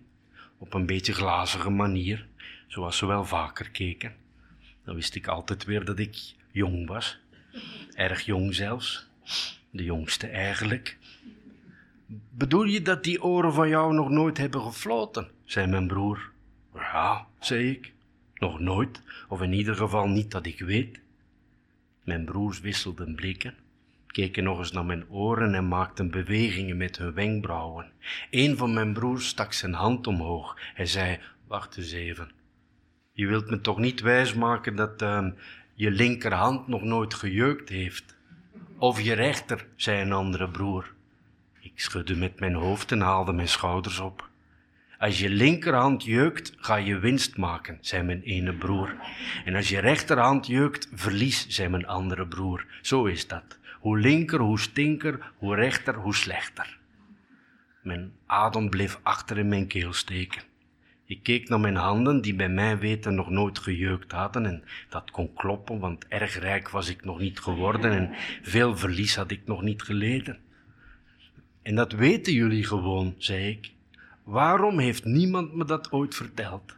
op een beetje glazige manier, zoals ze wel vaker keken. Dan wist ik altijd weer dat ik jong was. Erg jong zelfs. De jongste eigenlijk. Bedoel je dat die oren van jou nog nooit hebben gefloten? zei mijn broer. Ja, zei ik. Nog nooit, of in ieder geval niet dat ik weet. Mijn broers wisselden blikken, keken nog eens naar mijn oren en maakten bewegingen met hun wenkbrauwen. Een van mijn broers stak zijn hand omhoog. Hij zei: Wacht eens even. Je wilt me toch niet wijsmaken dat ehm, je linkerhand nog nooit gejeukt heeft? Of je rechter, zei een andere broer. Ik schudde met mijn hoofd en haalde mijn schouders op. Als je linkerhand jeukt, ga je winst maken, zei mijn ene broer. En als je rechterhand jeukt, verlies, zei mijn andere broer. Zo is dat. Hoe linker, hoe stinker, hoe rechter, hoe slechter. Mijn adem bleef achter in mijn keel steken. Ik keek naar mijn handen, die bij mijn weten nog nooit gejeukt hadden, en dat kon kloppen, want erg rijk was ik nog niet geworden en veel verlies had ik nog niet geleden. En dat weten jullie gewoon, zei ik. Waarom heeft niemand me dat ooit verteld?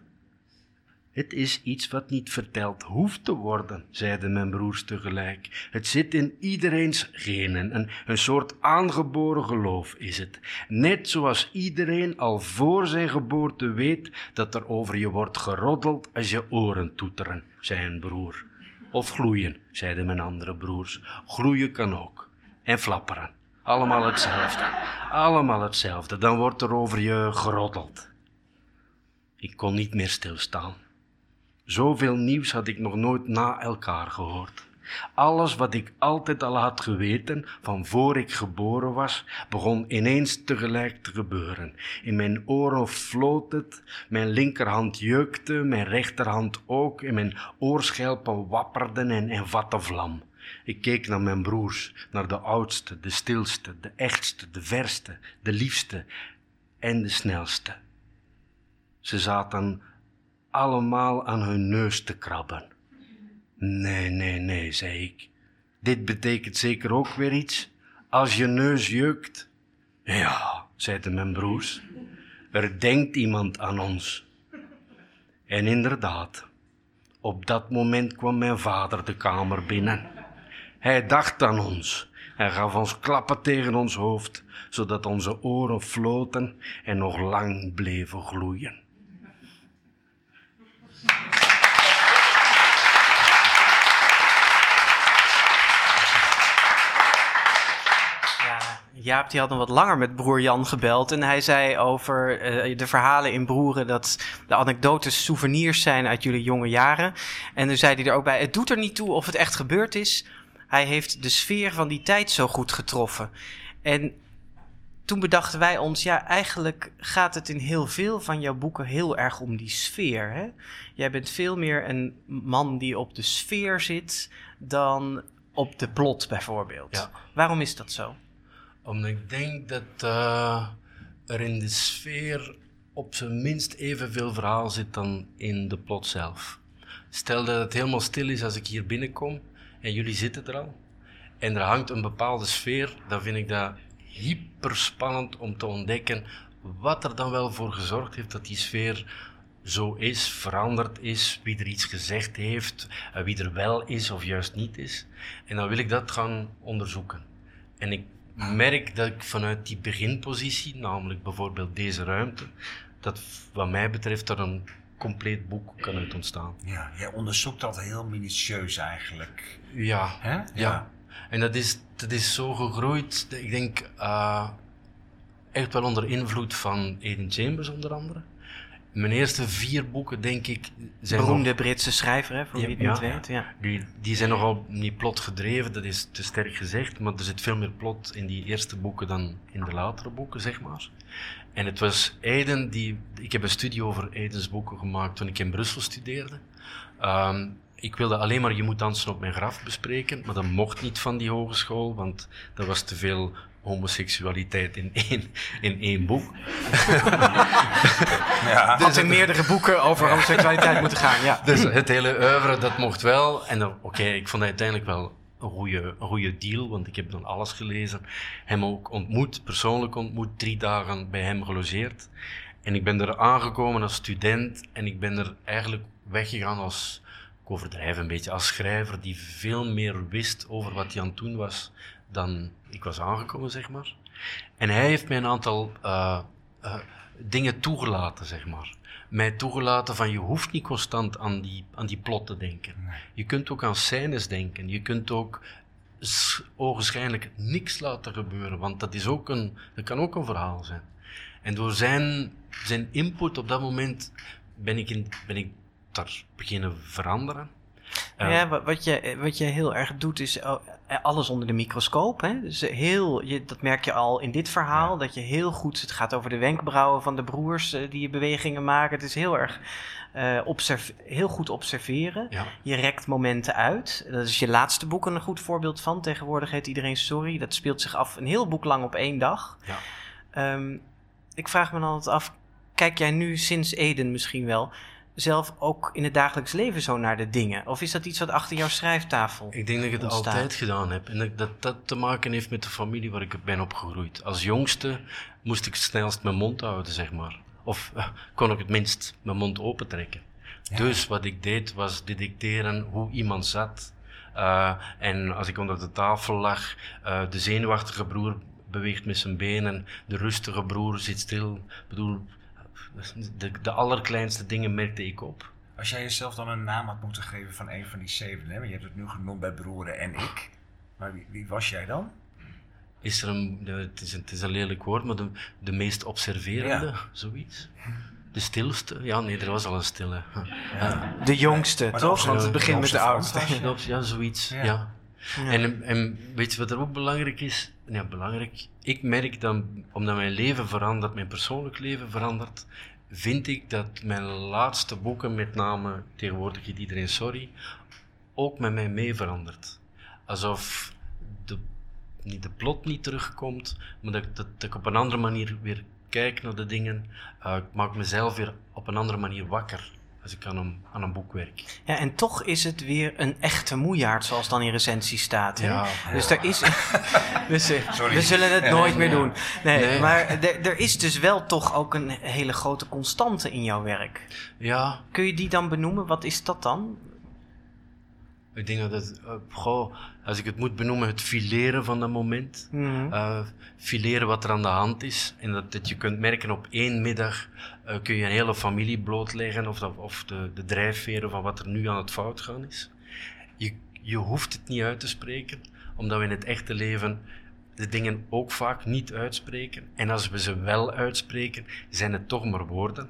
Het is iets wat niet verteld hoeft te worden, zeiden mijn broers tegelijk. Het zit in iedereens genen, een, een soort aangeboren geloof is het. Net zoals iedereen al voor zijn geboorte weet dat er over je wordt geroddeld als je oren toeteren, zei een broer. Of gloeien, zeiden mijn andere broers. Gloeien kan ook. En flapperen. Allemaal hetzelfde. Allemaal hetzelfde. Dan wordt er over je geroddeld. Ik kon niet meer stilstaan. Zoveel nieuws had ik nog nooit na elkaar gehoord. Alles wat ik altijd al had geweten, van voor ik geboren was, begon ineens tegelijk te gebeuren. In mijn oren floot het, mijn linkerhand jeukte, mijn rechterhand ook, en mijn oorschelpen wapperden en, en vatten vlam. Ik keek naar mijn broers, naar de oudste, de stilste, de echtste, de verste, de liefste en de snelste. Ze zaten allemaal aan hun neus te krabben. Nee, nee, nee, zei ik. Dit betekent zeker ook weer iets. Als je neus jeukt. Ja, zeiden mijn broers. Er denkt iemand aan ons. En inderdaad, op dat moment kwam mijn vader de kamer binnen. Hij dacht aan ons. Hij gaf ons klappen tegen ons hoofd, zodat onze oren floten en nog lang bleven gloeien. Ja, Jaap die had nog wat langer met broer Jan gebeld. En hij zei over eh, de verhalen in Broeren dat de anekdotes souvenirs zijn uit jullie jonge jaren. En toen zei hij er ook bij: Het doet er niet toe of het echt gebeurd is. Hij heeft de sfeer van die tijd zo goed getroffen. En toen bedachten wij ons, ja, eigenlijk gaat het in heel veel van jouw boeken heel erg om die sfeer. Hè? Jij bent veel meer een man die op de sfeer zit dan op de plot bijvoorbeeld. Ja. Waarom is dat zo? Omdat ik denk dat eh, er in de sfeer op zijn minst evenveel verhaal zit dan in de plot zelf. Stel dat het helemaal stil is als ik hier binnenkom en jullie zitten er al. En er hangt een bepaalde sfeer, dan vind ik dat hyper spannend om te ontdekken wat er dan wel voor gezorgd heeft dat die sfeer zo is, veranderd is, wie er iets gezegd heeft, eh, wie er wel is of juist niet is. En dan wil ik dat gaan onderzoeken. En ik merk dat ik vanuit die beginpositie, namelijk bijvoorbeeld deze ruimte, dat wat mij betreft er een compleet boek kan uit ontstaan. Ja, jij onderzoekt dat heel minutieus eigenlijk. Ja, Hè? ja. En dat is, dat is zo gegroeid, ik denk, eh, echt wel onder invloed van Eden Chambers onder andere. Mijn eerste vier boeken, denk ik, zijn nog- Beroemde Britse schrijver, hè, voor Ja, wie het niet ja. weet. Ja. Die, die zijn nogal niet plot gedreven, dat is te sterk gezegd, maar er zit veel meer plot in die eerste boeken dan in de latere boeken, zeg maar. En het was Aiden die. Ik heb een studie over Aidens boeken gemaakt toen ik in Brussel studeerde. Ehm, ik wilde alleen maar Je moet dansen op mijn graf bespreken, maar dat mocht niet van die hogeschool, want er was te veel homoseksualiteit in één, in één boek. Ja. Had in meerdere boeken over homoseksualiteit moeten gaan. Ja. Dus het hele oeuvre, dat mocht wel. En dan, oké, ik vond het uiteindelijk wel een goede, deal, want ik heb dan alles gelezen. Hem ook ontmoet, persoonlijk ontmoet, drie dagen bij hem gelogeerd. En ik ben er aangekomen als student en ik ben er eigenlijk weggegaan als, ik overdrijf een beetje, als schrijver die veel meer wist over wat hij aan het doen was dan ik was aangekomen, zeg maar. En hij heeft mij een aantal eh, eh, dingen toegelaten, zeg maar. Mij toegelaten van je hoeft niet constant aan die, aan die plot te denken. Je kunt ook aan scènes denken. Je kunt ook ogenschijnlijk niks laten gebeuren, want dat, is ook een, dat kan ook een verhaal zijn. En door zijn, zijn input op dat moment ben ik, in, ben ik daar beginnen veranderen. Eh, Ja, wa- wat je, wat je heel erg doet is oh, eh, alles onder de microscoop. Hè? Dus heel, je, dat merk je al in dit verhaal, dat je heel goed, het gaat over de wenkbrauwen van de broers eh, die je bewegingen maken. Het is heel erg eh, observ- heel goed observeren. ja. Je rekt momenten uit. Dat is je laatste boek een goed voorbeeld van. Tegenwoordig heet iedereen Sorry. Dat speelt zich af een heel boek lang op één dag. Ja. Ehm, ik vraag me dan altijd af, kijk jij nu sinds Eden misschien wel zelf ook in het dagelijks leven zo naar de dingen? Of is dat iets wat achter jouw schrijftafel? Ik denk dat ik het ontstaat. altijd gedaan heb. En dat, dat dat te maken heeft met de familie waar ik ben opgegroeid. Als jongste moest ik het snelst mijn mond houden, zeg maar. Of eh, kon ik het minst mijn mond opentrekken. Dus wat ik deed was detecteren hoe iemand zat. Eh, en als ik onder de tafel lag, eh, de zenuwachtige broer beweegt met zijn benen, de rustige broer zit stil. Ik bedoel, de, de allerkleinste dingen merkte ik op. Als jij jezelf dan een naam had moeten geven van een van die zeven, hè? want je hebt het nu genoemd bij broeren en ik. Maar wie, wie was jij dan? Is er een, het, is een, het is een lelijk woord, maar de, de meest observerende, Ja. zoiets? De stilste? Ja, nee, er was al een stille. Ja. De jongste, Maar toch? Want het begint met de oudste. ja, zoiets. Ja. Ja. En, en weet je wat er ook belangrijk is? Ja, belangrijk. Ik merk dan, omdat mijn leven verandert, mijn persoonlijk leven verandert, vind ik dat mijn laatste boeken, met name tegenwoordig iedereen sorry, ook met mij mee verandert. Alsof de, niet de plot niet terugkomt, maar dat ik op een andere manier weer kijk naar de dingen. Eh, ik maak mezelf weer op een andere manier wakker als ik aan een, aan een boek werk. Ja, en toch is het weer een echte moejaard, zoals dan in recensie staat. Hè? Ja. Dus er is. dus, eh, Sorry. we zullen het Ja. nooit meer doen. Nee, Nee. maar er, er is dus wel toch ook een hele grote constante in jouw werk. Ja, Kun je die dan benoemen? Wat is dat dan? Ik denk dat het, eh, goh, als ik het moet benoemen, het fileren van dat moment. Mhm. Eh, fileren wat er aan de hand is. En dat, dat je kunt merken op één middag eh, kun je een hele familie blootleggen of, dat- of de, de drijfveren van wat er nu aan het fout gaan is. Je, je hoeft het niet uit te spreken, omdat we in het echte leven de dingen ook vaak niet uitspreken. En als we ze wel uitspreken, zijn het toch maar woorden.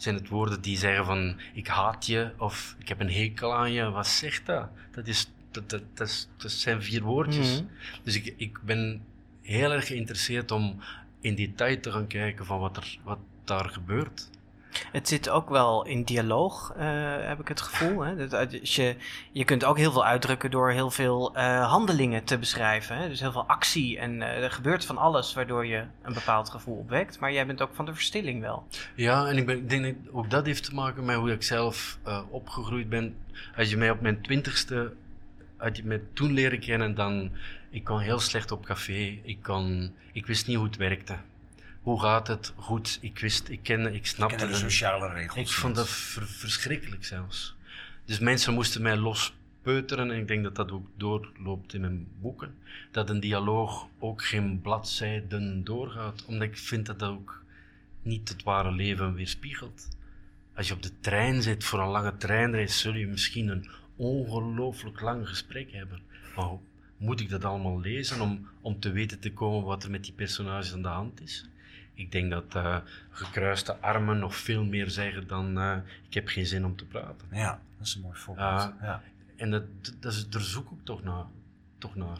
Zijn het woorden die zeggen van ik haat je of ik heb een hekel aan je. Wat zegt dat? Dat, is, dat, dat, dat, is, dat zijn vier woordjes. Mhm. Dus ik, ik ben heel erg geïnteresseerd om in detail te gaan kijken van wat, er, wat daar gebeurt. Het zit ook wel in dialoog, eh, heb ik het gevoel. Hè? Dat, uit- als je, je kunt ook heel veel uitdrukken door heel veel eh, handelingen te beschrijven. Hè? Dus heel veel actie en eh, er gebeurt van alles waardoor je een bepaald gevoel opwekt. Maar jij bent ook van de verstilling wel. Ja, en ik, ik denk dat ook dat heeft te maken met hoe ik zelf eh, opgegroeid ben. Als je mij op mijn twintigste, had je mij toen leren kennen, dan, ik kon heel slecht op café. Ik, kon, ik wist niet hoe het werkte. Hoe gaat het? Goed, ik wist, ik kende, ik snapte Kennen de sociale regels. Ik vond dat ver- verschrikkelijk zelfs. Dus mensen moesten mij lospeuteren en ik denk dat dat ook doorloopt in mijn boeken. Dat een dialoog ook geen bladzijden doorgaat, omdat ik vind dat dat ook niet het ware leven weerspiegelt. Als je op de trein zit voor een lange treinreis, zul je misschien een ongelooflijk lang gesprek hebben. Maar moet ik dat allemaal lezen om, om te weten te komen wat er met die personages aan de hand is? Ik denk dat eh, gekruiste armen nog veel meer zeggen dan eh, ik heb geen zin om te praten. Ja, dat is een mooi voorbeeld. Ja. ja. En dat, dat is, daar zoek ik toch naar. Toch naar.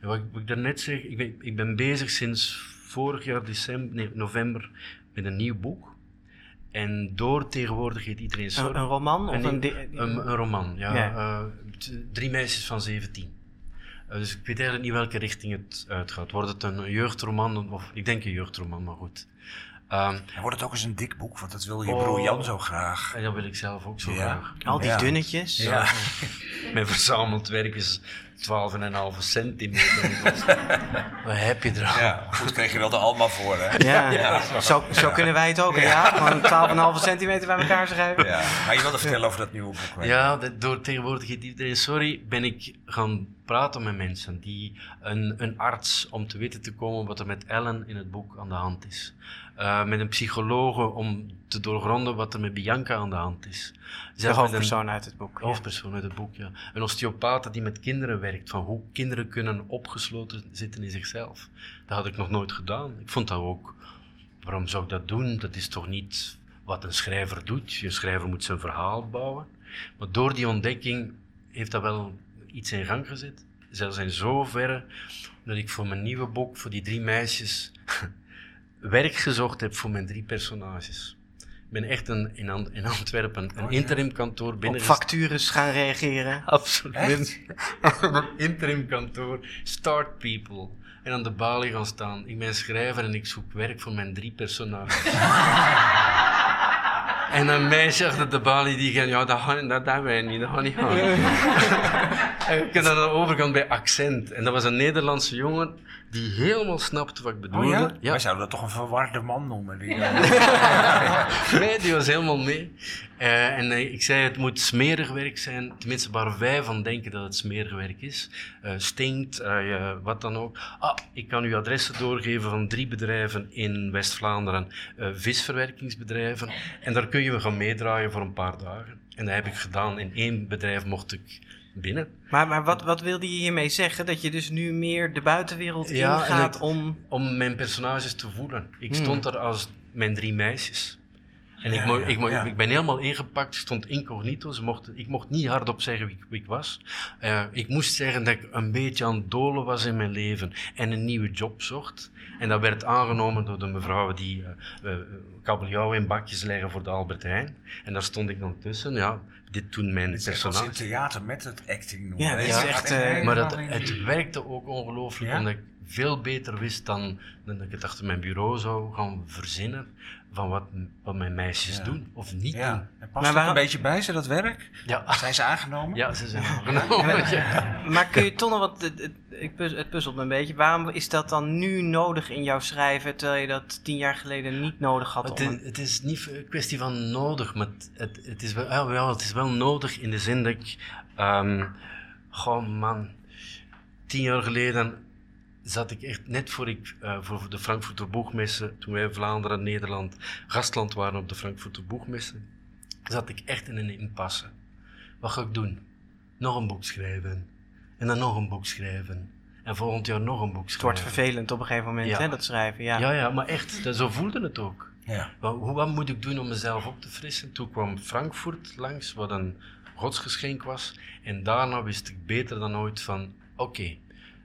En wat, ik- wat ik daarnet zeg, ik ben, ik ben bezig sinds vorig jaar december, nee, november met een nieuw boek. En door tegenwoordig heet iedereen Een, sorry. een roman of Een- een... Een, een roman, ja. Ja. Eh, drie meisjes van 17. Eh, dus ik weet eigenlijk niet welke richting het uitgaat. Wordt het een jeugdroman? Of, ik denk een jeugdroman, maar goed. Ehm, En wordt het ook eens een dik boek, want dat wil je Oh. broer Jan zo graag. en dat wil ik zelf ook zo Ja. graag. al die Ja. dunnetjes. Ja. Mijn verzameld werk is 12,5 centimeter. Wat heb je er aan? Ja, goed kreeg je wel de Alma voor, hè? Ja, Zo, zo kunnen wij het ook. hè? Ja, gewoon 12,5 centimeter bij elkaar schrijven. Ja, maar je wilde vertellen over dat nieuwe boek. hè? Ja, dat- door tegenwoordig iedereen sorry, ben ik gaan praten met mensen. Die, een, een arts om te weten te komen wat er met Ellen in het boek aan de hand is. Eh, met een psychologe om te doorgronden wat er met Bianca aan de hand is. De met een- hoofdpersoon uit het boek. De hoofdpersoon uit het boek, ja. Een osteopaat die met kinderen werkt, van hoe kinderen kunnen opgesloten zitten in zichzelf. Dat had ik nog nooit gedaan. Ik vond dat ook, waarom zou ik dat doen? Dat is toch niet wat een schrijver doet. Je schrijver moet zijn verhaal bouwen. Maar door die ontdekking heeft dat wel iets in gang gezet. Zelfs in zoverre dat ik voor mijn nieuwe boek, voor die drie meisjes, werk gezocht heb voor mijn drie personages. Ik ben echt een, in, Ant- in Antwerpen een interimkantoor Op binnen factures gaan reageren. Absoluut. Een interim kantoor. Start people. En aan de balie gaan staan. Ik ben schrijver en ik zoek werk voor mijn drie personages. en een meisje achter de balie die gaat, ja, dat gaan dat, dat wij niet, dat gaat niet gaan. en ik dan aan de overkant bij accent. En dat was een Nederlandse jongen. Die helemaal snapte wat ik bedoelde. Oh ja? Ja. Wij zouden dat toch een verwarde man noemen. Die, nee, die was helemaal mee. Eh, en eh, ik zei, het moet smerig werk zijn. Tenminste, waar wij van denken dat het smerig werk is. Eh, stinkt, eh, wat dan ook. Ah, ik kan u adressen doorgeven van drie bedrijven in West-Vlaanderen. eh, visverwerkingsbedrijven. En daar kun je gaan meedraaien voor een paar dagen. En dat heb ik gedaan. In één bedrijf mocht ik binnen. Maar, maar wat, wat wilde je hiermee zeggen? Dat je dus nu meer de buitenwereld Ja, ingaat het- om... Om mijn personages te voelen. Ik Hmm. stond er als mijn drie meisjes. En ik, Ja, ik, mo- ja. ik ben helemaal ingepakt, ik stond incognito. Ze mochten, ik mocht niet hardop zeggen wie, ik- wie ik was. Eh, ik moest zeggen dat ik een beetje aan het dolen was in mijn leven en een nieuwe job zocht. En dat werd aangenomen door de mevrouw die eh, eh, kabeljauw in bakjes leggen voor de Albert Heijn. En daar stond ik dan tussen. Ja, dit doen mijn is als in personages. theater met het acting noemen. Ja, dat is echt, eh, Maar dat, het werkte ook ongelooflijk, Ja? omdat ik veel beter wist dan, dan dat ik het achter mijn bureau zou gaan verzinnen van wat, wat mijn meisjes Ja. doen of niet Ja, doen. en past Maar waarom- een beetje bij ze, dat werk? Ja, Zijn ze aangenomen? ja ze zijn aangenomen. Ja. Maar kun je toch nog wat... Het, het, ik puz- het puzzelt me een beetje. Waarom is dat dan nu nodig in jouw schrijven, terwijl je dat tien jaar geleden niet nodig had? Het, om is, het is niet een kwestie van nodig, maar het, het, het is, wel, ja, wel, het is wel nodig in de zin dat ik... ehm goh man, tien jaar geleden zat ik echt net voor ik eh, voor de Frankfurter Boegmessen, toen wij Vlaanderen, Nederland, gastland waren op de Frankfurter Boegmessen, zat ik echt in een impasse. Wat ga ik doen? Nog een boek schrijven. En dan nog een boek schrijven. En volgend jaar nog een boek Het wordt schrijven. vervelend op een gegeven moment, Ja. hè, dat schrijven. Ja. Ja, ja, maar echt, dat- zo voelde het ook. Ja. Wat, hoe, wat moet ik doen om mezelf op te frissen? Toen kwam Frankfurt langs, wat een godsgeschenk was. En daarna wist ik beter dan ooit van, oké,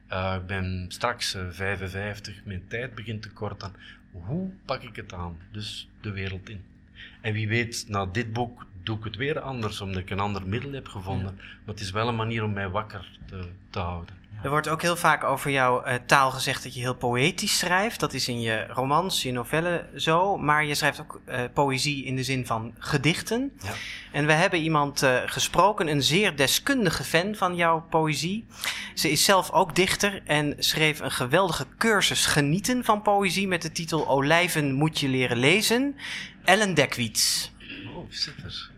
eh, ik ben straks eh, 55, mijn tijd begint te korten. Hoe pak ik het aan? Dus de wereld in. En wie weet, na dit boek doe ik het weer anders, omdat ik een ander middel heb gevonden. Maar het is wel een manier om mij wakker te, te houden. Er wordt ook heel vaak over jouw eh, taal gezegd dat je heel poëtisch schrijft. Dat is in je romans, je novellen zo. Maar je schrijft ook eh, poëzie in de zin van gedichten. Ja. En we hebben iemand eh, gesproken, een zeer deskundige fan van jouw poëzie. Ze is zelf ook dichter en schreef een geweldige cursus genieten van poëzie met de titel Olijven moet je leren lezen. Ellen Dekwits. Oh, super.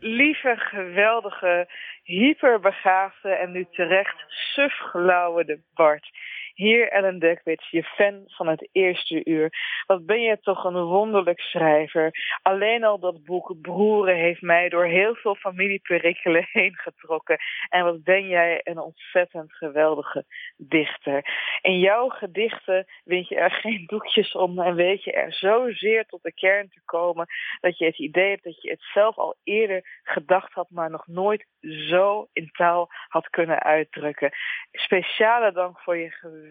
lieve, geweldige, hyperbegaafde en nu terecht sufgelauwende Bart. Hier Ellen Dekwits, je fan van het eerste uur. Wat ben je toch een wonderlijk schrijver. Alleen al dat boek Broeren heeft mij door heel veel familieperikelen heen getrokken. En wat ben jij een ontzettend geweldige dichter. In jouw gedichten wind je er geen doekjes om en weet je er zozeer tot de kern te komen dat je het idee hebt dat je het zelf al eerder gedacht had, maar nog nooit zo in taal had kunnen uitdrukken. Speciale dank voor je geweldige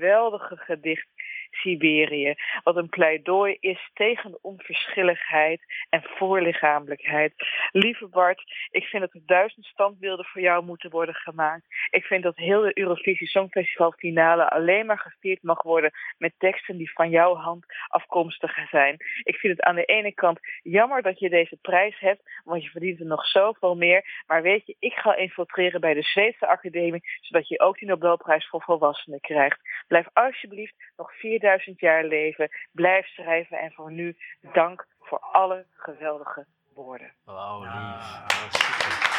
gedicht Siberië, wat een pleidooi is tegen onverschilligheid en voorlichamelijkheid. Lieve Bart, ik vind dat er duizend standbeelden voor jou moeten worden gemaakt. Ik vind dat heel de Eurovisie Songfestival finale alleen maar gevierd mag worden met teksten die van jouw hand afkomstig zijn. Ik vind het aan de ene kant jammer dat je deze prijs hebt, want je verdient er nog zoveel meer. Maar weet je, ik ga infiltreren bij de Zweedse Academie, zodat je ook die Nobelprijs voor volwassenen krijgt. Blijf alsjeblieft nog 4000 jaar leven. Blijf schrijven en voor nu dank voor alle geweldige woorden. Wauw, lief. Super.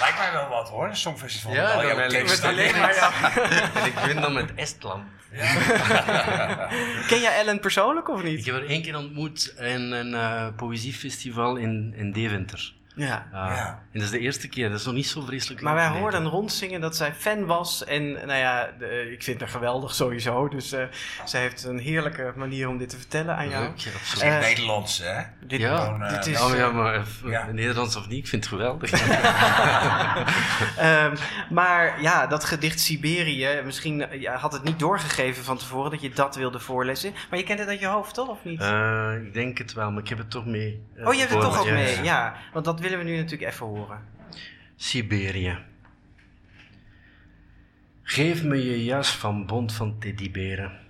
Lijkt mij wel wat hoor, een songfestival. Ja, Met al jouw alleen maar en ik win dan met Estland. Ken jij Ellen persoonlijk of Ik niet? heb haar één keer ontmoet in een eh, poëziefestival in, in Deventer. Ja. Ah, Ja. En dat is de eerste keer, dat is nog niet zo vreselijk Maar wij hoorden rondzingen dat zij fan was. En nou ja, de- ik vind haar geweldig sowieso. Dus eh zij heeft een heerlijke manier om dit te vertellen aan jou. Leuk, ja, Dat is absoluut. echt Eh, Nederlands, hè? Dit, Ja. Gewoon, eh, dit is, Ja, maar, ja, maar Ja. Nederlands of niet, ik vind het geweldig. Ehm, maar ja, dat gedicht Siberië, misschien ja, had het niet doorgegeven van tevoren dat je dat wilde voorlezen. Maar je kent het uit je hoofd, toch? Of niet? Eh, ik denk het wel, maar ik heb het toch mee. oh, je hebt het toch ook mee, ja. ja. Want dat willen we nu natuurlijk even horen. Siberië. Geef me je jas van bont van teddyberen.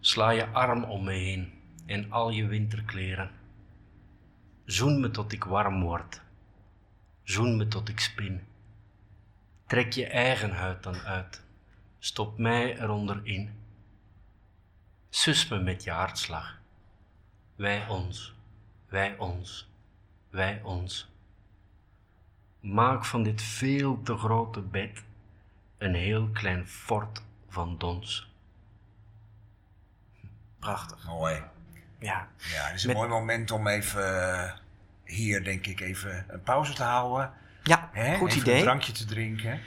Sla je arm om me heen en al je winterkleren. Zoen me tot ik warm word. Zoen me tot ik spin. Trek je eigen huid dan uit. Stop mij eronder in. Sus me met je hartslag. Wij ons, wij ons, wij ons. Maak van dit veel te grote bed een heel klein fort van dons. Prachtig. Mooi. Ja. Ja, het is een Met- mooi moment om even eh, hier, denk ik, even een pauze te houden. Ja, Hè? goed even idee. een drankje te drinken.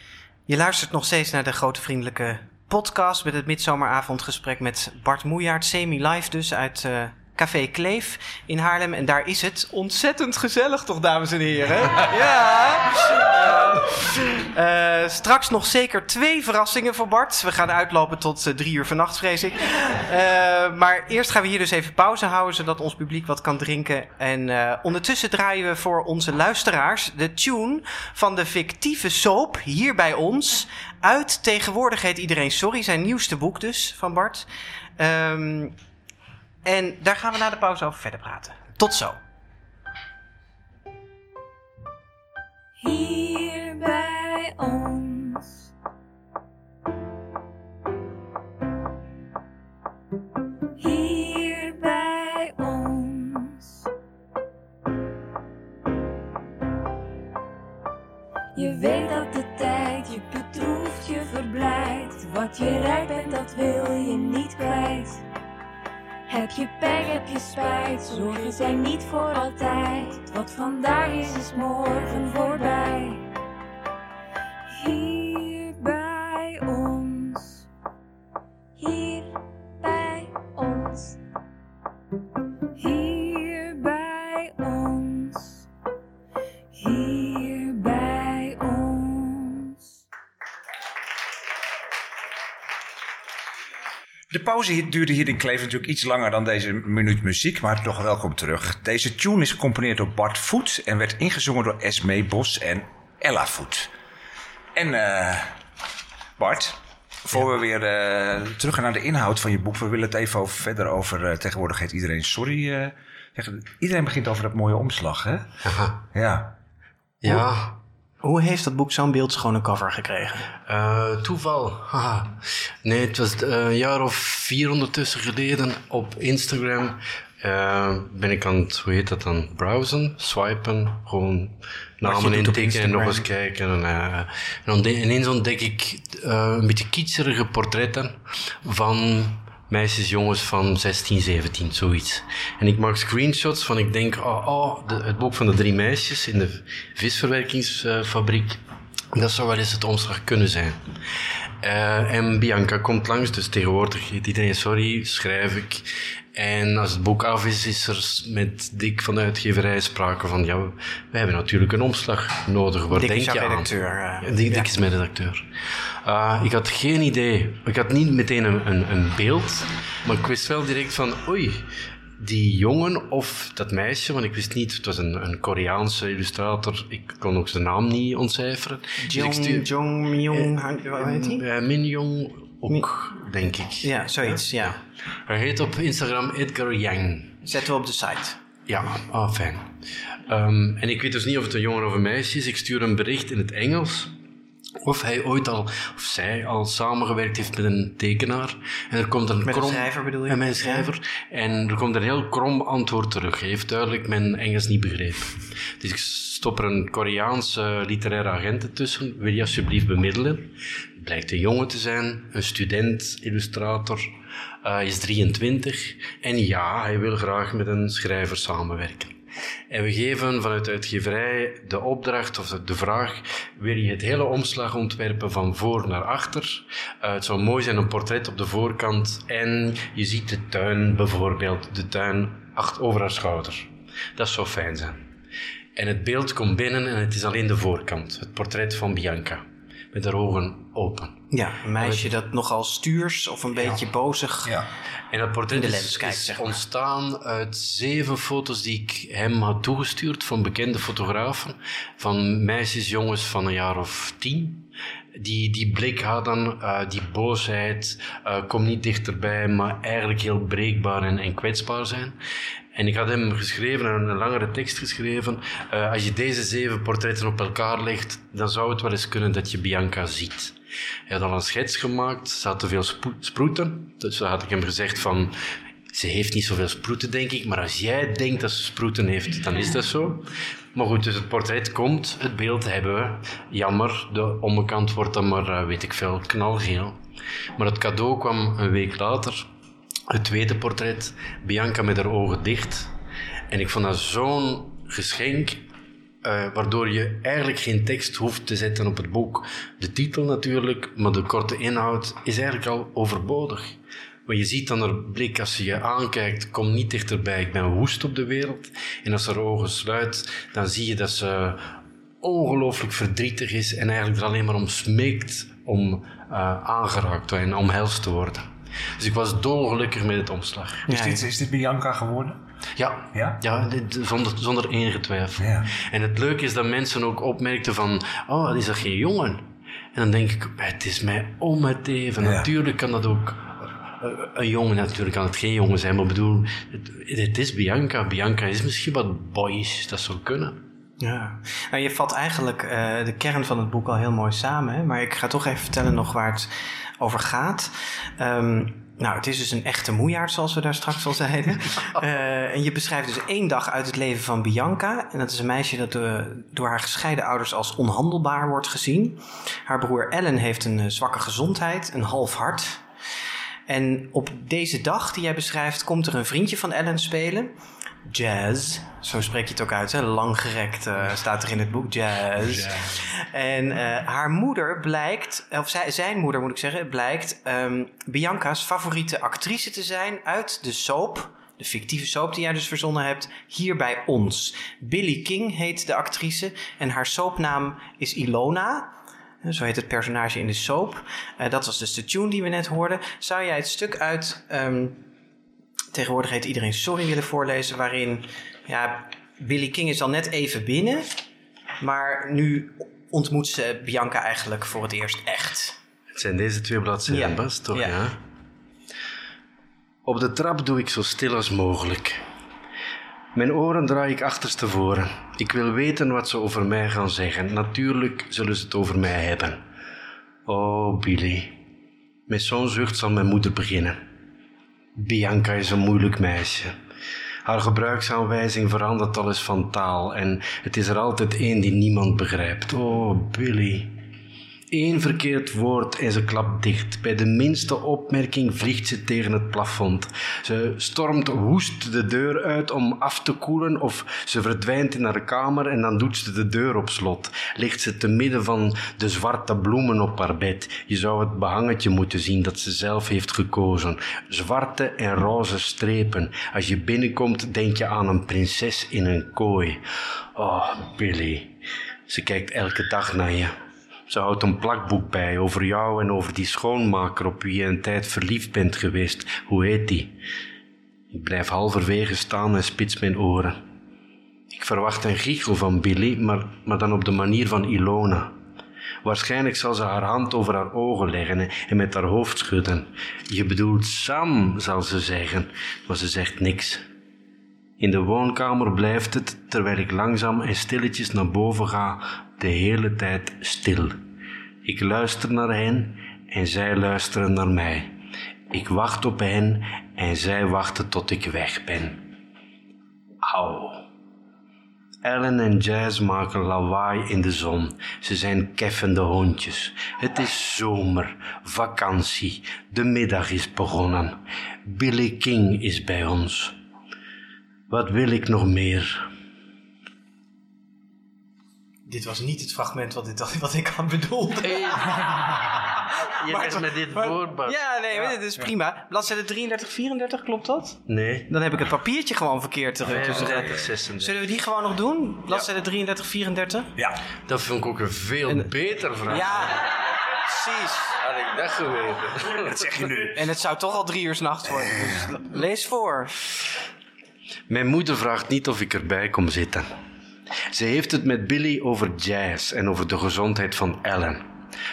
Je luistert nog steeds naar de grote vriendelijke podcast met het midzomeravondgesprek met Bart Moejaert, semi-live dus uit eh, Café Kleef in Haarlem. En daar is het ontzettend gezellig toch, dames en heren? ja! Eh, eh, straks nog zeker twee verrassingen voor Bart. We gaan uitlopen tot eh, drie uur vannacht, vrees ik. Maar eerst gaan we hier dus even pauze houden, zodat ons publiek wat kan drinken. En ondertussen draaien we voor onze luisteraars de tune van de fictieve soap hier bij ons. Uit Tegenwoordig heet iedereen sorry, zijn nieuwste boek dus van Bart. Ehm, en daar gaan we na de pauze over verder praten. Tot zo. Hier bij ons. Hier bij ons. Je weet dat de tijd je bedroeft, je verblijdt. Wat je rijk bent, dat wil je niet kwijt. Heb je pech, heb je spijt, zorgen zijn niet voor altijd. Wat vandaag is, is morgen voorbij. Pauze duurde hier in Kleef natuurlijk iets langer dan deze minuut muziek, maar toch welkom terug. Deze tune is gecomponeerd door Bart Voet en werd ingezongen door Esmee Bos en Ella Voet. En eh, Bart, voor we weer eh, terug gaan naar de inhoud van je boek, we willen het even over, verder over, eh, tegenwoordig heet iedereen sorry. iedereen begint over dat mooie omslag, hè? Ja. Ja, Hoe heeft dat boek zo'n beeldschone cover gekregen? eh, toeval. Haha. Nee, het was eh, een jaar of vier ondertussen geleden op Instagram. eh, ben ik aan het, hoe heet dat dan, browsen, swipen, gewoon namen intikken en nog eens kijken. En, en dan ineens ontdek ik een beetje kitserige portretten van meisjes, jongens van 16, 17, zoiets. En ik maak screenshots van, ik denk, oh, oh het boek van de drie meisjes in de visverwerkingsfabriek, dat zou wel eens het omslag kunnen zijn. Eh, en Bianca komt langs, dus tegenwoordig heet iedereen sorry, schrijf ik. En als het boek af is, is er met Dick van de uitgeverij sprake van, ja, we hebben natuurlijk een omslag nodig. Waar Dick is denk jouw je aan? redacteur, eh. Ja, Dick, Dick is mijn redacteur. Uh, ik had geen idee. Ik had niet meteen een, een, een beeld, maar ik wist wel direct van, oei, die jongen of dat meisje, want ik wist niet, het was een, een Koreaanse illustrator, ik kon ook zijn naam niet ontcijferen. Dus Jong, stuur- Jong, Myung, heet hij? eh, Min Jong ook, denk ik. Ja, zoiets, ja. Hij heet op Instagram Edgar Yang. Zetten we op de site. Ja, ah, fijn. Ehm, en ik weet dus niet of het een jongen of een meisje is. Ik stuur een bericht in het Engels. Of hij ooit al, of zij al samengewerkt heeft met een tekenaar. En er komt een Met een krom... schrijver bedoel je? En een schrijver. En er komt een heel krom antwoord terug. Hij heeft duidelijk mijn Engels niet begrepen. Dus ik stop er een Koreaanse literaire agent tussen. Wil je alsjeblieft bemiddelen? Blijkt een jongen te zijn, een student, illustrator. Hij is 23. En ja, hij wil graag met een schrijver samenwerken. En we geven vanuit de uitgeverij de opdracht of de- vraag: wil je het hele omslag ontwerpen van voor naar achter? Eh, het zou mooi zijn een portret op de voorkant en je ziet de tuin bijvoorbeeld, de tuin acht over haar schouder. Dat zou fijn zijn. En het beeld komt binnen en het is alleen de voorkant, het portret van Bianca, met haar ogen open. Ja, een meisje dat nogal stuurs of een beetje bozig. Ja. En dat portret In de is, lens kijkt, is zeg maar. ontstaan uit zeven foto's die ik hem had toegestuurd van bekende fotografen. Van meisjes, jongens van een jaar of tien. Die die blik hadden, eh, die boosheid, eh, kom niet dichterbij, maar eigenlijk heel breekbaar en, en kwetsbaar zijn. En ik had hem geschreven, een, een langere tekst geschreven. eh, als je deze zeven portretten op elkaar legt, dan zou het wel eens kunnen dat je Bianca ziet. Hij had al een schets gemaakt, ze had te veel sproeten. Dus dan had ik hem gezegd van, ze heeft niet zoveel sproeten, denk ik. Maar als jij denkt dat ze sproeten heeft, dan is dat zo. Maar goed, dus het portret komt, het beeld hebben we. Jammer, de onderkant wordt dan maar, eh, weet ik veel, knalgeel. Maar het cadeau kwam een week later. Het tweede portret, Bianca met haar ogen dicht. En ik vond dat zo'n geschenk, eh, waardoor je eigenlijk geen tekst hoeft te zetten op het boek. De titel natuurlijk, maar de korte inhoud is eigenlijk al overbodig. Maar je ziet dan haar blik als ze je aankijkt, kom niet dichterbij, ik ben woest op de wereld. En als ze haar ogen sluit, dan zie je dat ze ongelooflijk verdrietig is en eigenlijk er alleen maar om smeekt om eh, aangeraakt en omhelst te worden. Dus ik was dolgelukkig met het omslag. Is, dit, is dit Bianca geworden? Ja, Ja? ja dit- zonder, zonder enige twijfel. Ja. En het leuke is dat mensen ook opmerkten van, oh, is dat geen jongen? En dan denk ik, het is mij om het even. Ja. Natuurlijk kan dat ook eh, een jongen, natuurlijk kan het geen jongen zijn, maar ik bedoel, het, het is Bianca. Bianca is misschien wat boyish, dat zou kunnen. Ja, nou, je vat eigenlijk eh, de kern van het boek al heel mooi samen. Hè? Maar ik ga toch even vertellen nog waar het over gaat. Ehm, nou, het is dus een echte moejaard, zoals we daar straks al zeiden. Eh, en je beschrijft dus één dag uit het leven van Bianca. En dat is een meisje dat eh, door haar gescheiden ouders als onhandelbaar wordt gezien. Haar broer Ellen heeft een zwakke gezondheid, een half hart. En op deze dag die jij beschrijft, komt er een vriendje van Ellen spelen. Jazz, zo spreek je het ook uit, hè? langgerekt eh, staat er in het boek, jazz. En eh, haar moeder blijkt, of zij, zijn moeder moet ik zeggen, blijkt ehm, Bianca's favoriete actrice te zijn uit de soap, de fictieve soap die jij dus verzonnen hebt, hier bij ons. Billy King heet de actrice en haar soapnaam is Ilona. Eh, Zo heet het personage in de soap. Dat was dus de tune die we net hoorden. Zou jij het stuk uit ehm, tegenwoordig heet iedereen sorry willen voorlezen, waarin ja, Billy King is al net even binnen, maar nu ontmoet ze Bianca eigenlijk voor het eerst echt. Het zijn deze twee bladzijden, Ja. Bas, toch? Ja. Ja. Op de trap doe ik zo stil als mogelijk. Mijn oren draai ik achterstevoren. Ik wil weten wat ze over mij gaan zeggen. Natuurlijk zullen ze het over mij hebben. Oh, Billy. Met zo'n zucht zal mijn moeder beginnen. Bianca is een moeilijk meisje. Haar gebruiksaanwijzing verandert al eens van taal en het is er altijd één die niemand begrijpt. Oh, Billy. Eén verkeerd woord en ze klapt dicht. Bij de minste opmerking vliegt ze tegen het plafond. Ze stormt woest de deur uit om af te koelen of ze verdwijnt in haar kamer en dan doet ze de deur op slot. Ligt ze te midden van de zwarte bloemen op haar bed. Je zou het behangetje moeten zien dat ze zelf heeft gekozen. Zwarte en roze strepen. Als je binnenkomt denk je aan een prinses in een kooi. Oh, Billy. Ze kijkt elke dag naar je. Ze houdt een plakboek bij over jou en over die schoonmaker op wie je een tijd verliefd bent geweest. Hoe heet die? Ik blijf halverwege staan en spits mijn oren. Ik verwacht een giechel van Billy, maar, maar dan op de manier van Ilona. Waarschijnlijk zal ze haar hand over haar ogen leggen en met haar hoofd schudden. Je bedoelt Sam, zal ze zeggen, maar ze zegt niks. In de woonkamer blijft het, terwijl ik langzaam en stilletjes naar boven ga, de hele tijd stil. Ik luister naar hen en zij luisteren naar mij. Ik wacht op hen en zij wachten tot ik weg ben. Auw. Ellen en Jazz maken lawaai in de zon. Ze zijn keffende hondjes. Het is zomer, vakantie. De middag is begonnen. Billy King is bij ons. Wat wil ik nog meer? Dit was niet het fragment wat, dit, wat ik had bedoeld. Je legt me dit maar- voor, Bas. Ja, nee, dit is prima. Bladzijde 33, 34, klopt dat? Nee. Dan heb ik het papiertje gewoon verkeerd terug. 35, 36. zullen we die gewoon nog doen? Bladzijde 33, 34? Ja. Dat vind ik ook een veel beter vraag. Ja, precies. Had ik dat geweten. Dat zeg je nu. En het zou toch al drie uur s'nachts worden. Dus lees voor. Mijn moeder vraagt niet of ik erbij kom zitten. Ze heeft het met Billy over jazz en over de gezondheid van Ellen.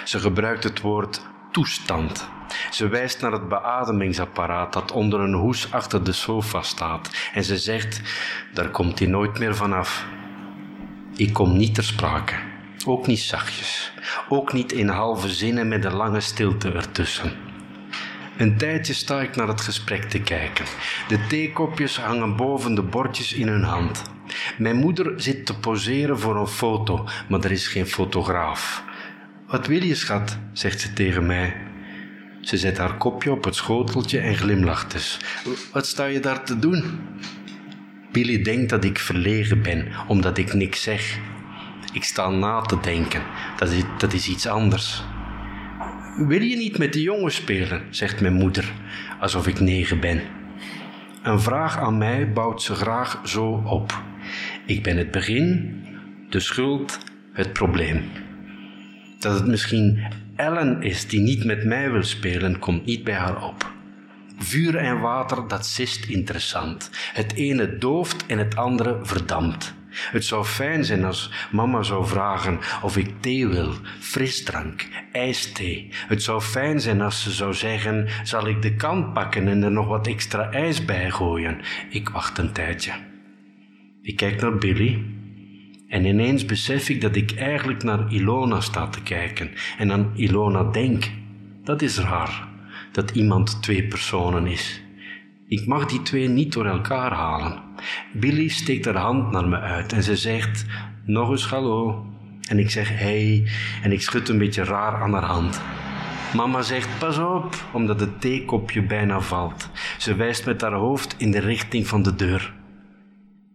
Ze gebruikt het woord toestand. Ze wijst naar het beademingsapparaat dat onder een hoes achter de sofa staat. En ze zegt, daar komt hij nooit meer vanaf. Ik kom niet ter sprake. Ook niet zachtjes. Ook niet in halve zinnen met een lange stilte ertussen. Een tijdje sta ik naar het gesprek te kijken. De theekopjes hangen boven de bordjes in hun hand. Mijn moeder zit te poseren voor een foto, maar er is geen fotograaf. Wat wil je, schat? zegt ze tegen mij. Ze zet haar kopje op het schoteltje en glimlacht eens. Wat sta je daar te doen? Billy denkt dat ik verlegen ben, omdat ik niks zeg. Ik sta na te denken. Dat is, dat is iets anders. Wil je niet met de jongen spelen? zegt mijn moeder, alsof ik negen ben. Een vraag aan mij bouwt ze graag zo op. Ik ben het begin, de schuld, het probleem. Dat het misschien Ellen is die niet met mij wil spelen, komt niet bij haar op. Vuur en water, dat sist interessant. Het ene dooft en het andere verdampt. Het zou fijn zijn als mama zou vragen of ik thee wil, frisdrank, ijsthee. Het zou fijn zijn als ze zou zeggen: zal ik de kan pakken en er nog wat extra ijs bij gooien? Ik wacht een tijdje. Ik kijk naar Billy en ineens besef ik dat ik eigenlijk naar Ilona sta te kijken en aan Ilona denk. Dat is raar, dat iemand twee personen is. Ik mag die twee niet door elkaar halen. Billy steekt haar hand naar me uit en ze zegt nog eens hallo. En ik zeg hey en ik schud een beetje raar aan haar hand. Mama zegt pas op, omdat het theekopje bijna valt. Ze wijst met haar hoofd in de richting van de deur.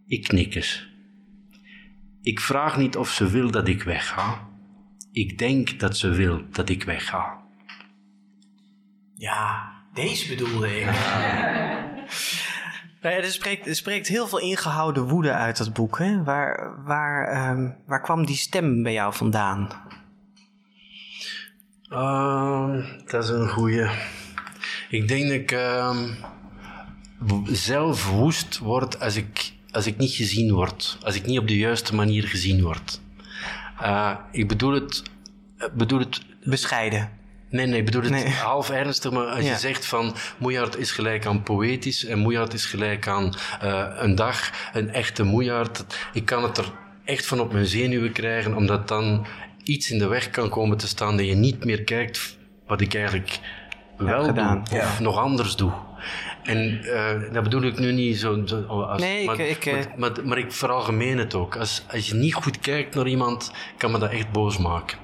Ik knik eens. Ik vraag niet of ze wil dat ik wegga. Ik denk dat ze wil dat ik wegga. Ja, deze bedoelde ik. Nou ja, er, spreekt, er spreekt heel veel ingehouden woede uit dat boek. Hè? Waar, waar, ehm, waar kwam die stem bij jou vandaan? Ehm, dat is een goeie. Ik denk dat ik ehm, zelf woest word als ik, als ik niet gezien word. Als ik niet op de juiste manier gezien word. Eh, ik bedoel het, eh, bedoel het Bescheiden. Nee, nee, ik bedoel het Nee. half ernstig, maar als Ja. je zegt van moeiaard is gelijk aan poëtisch en moeiaard is gelijk aan eh, een dag, een echte moeiaard. Ik kan het er echt van op mijn zenuwen krijgen, omdat dan iets in de weg kan komen te staan dat je niet meer kijkt wat ik eigenlijk wel gedaan. doe of nog anders doe. En eh, dat bedoel ik nu niet zo... zo als, Nee, ik- maar, ik, eh, maar, maar, maar ik veralgemeen het ook. Als, als je niet goed kijkt naar iemand, kan me dat echt boos maken.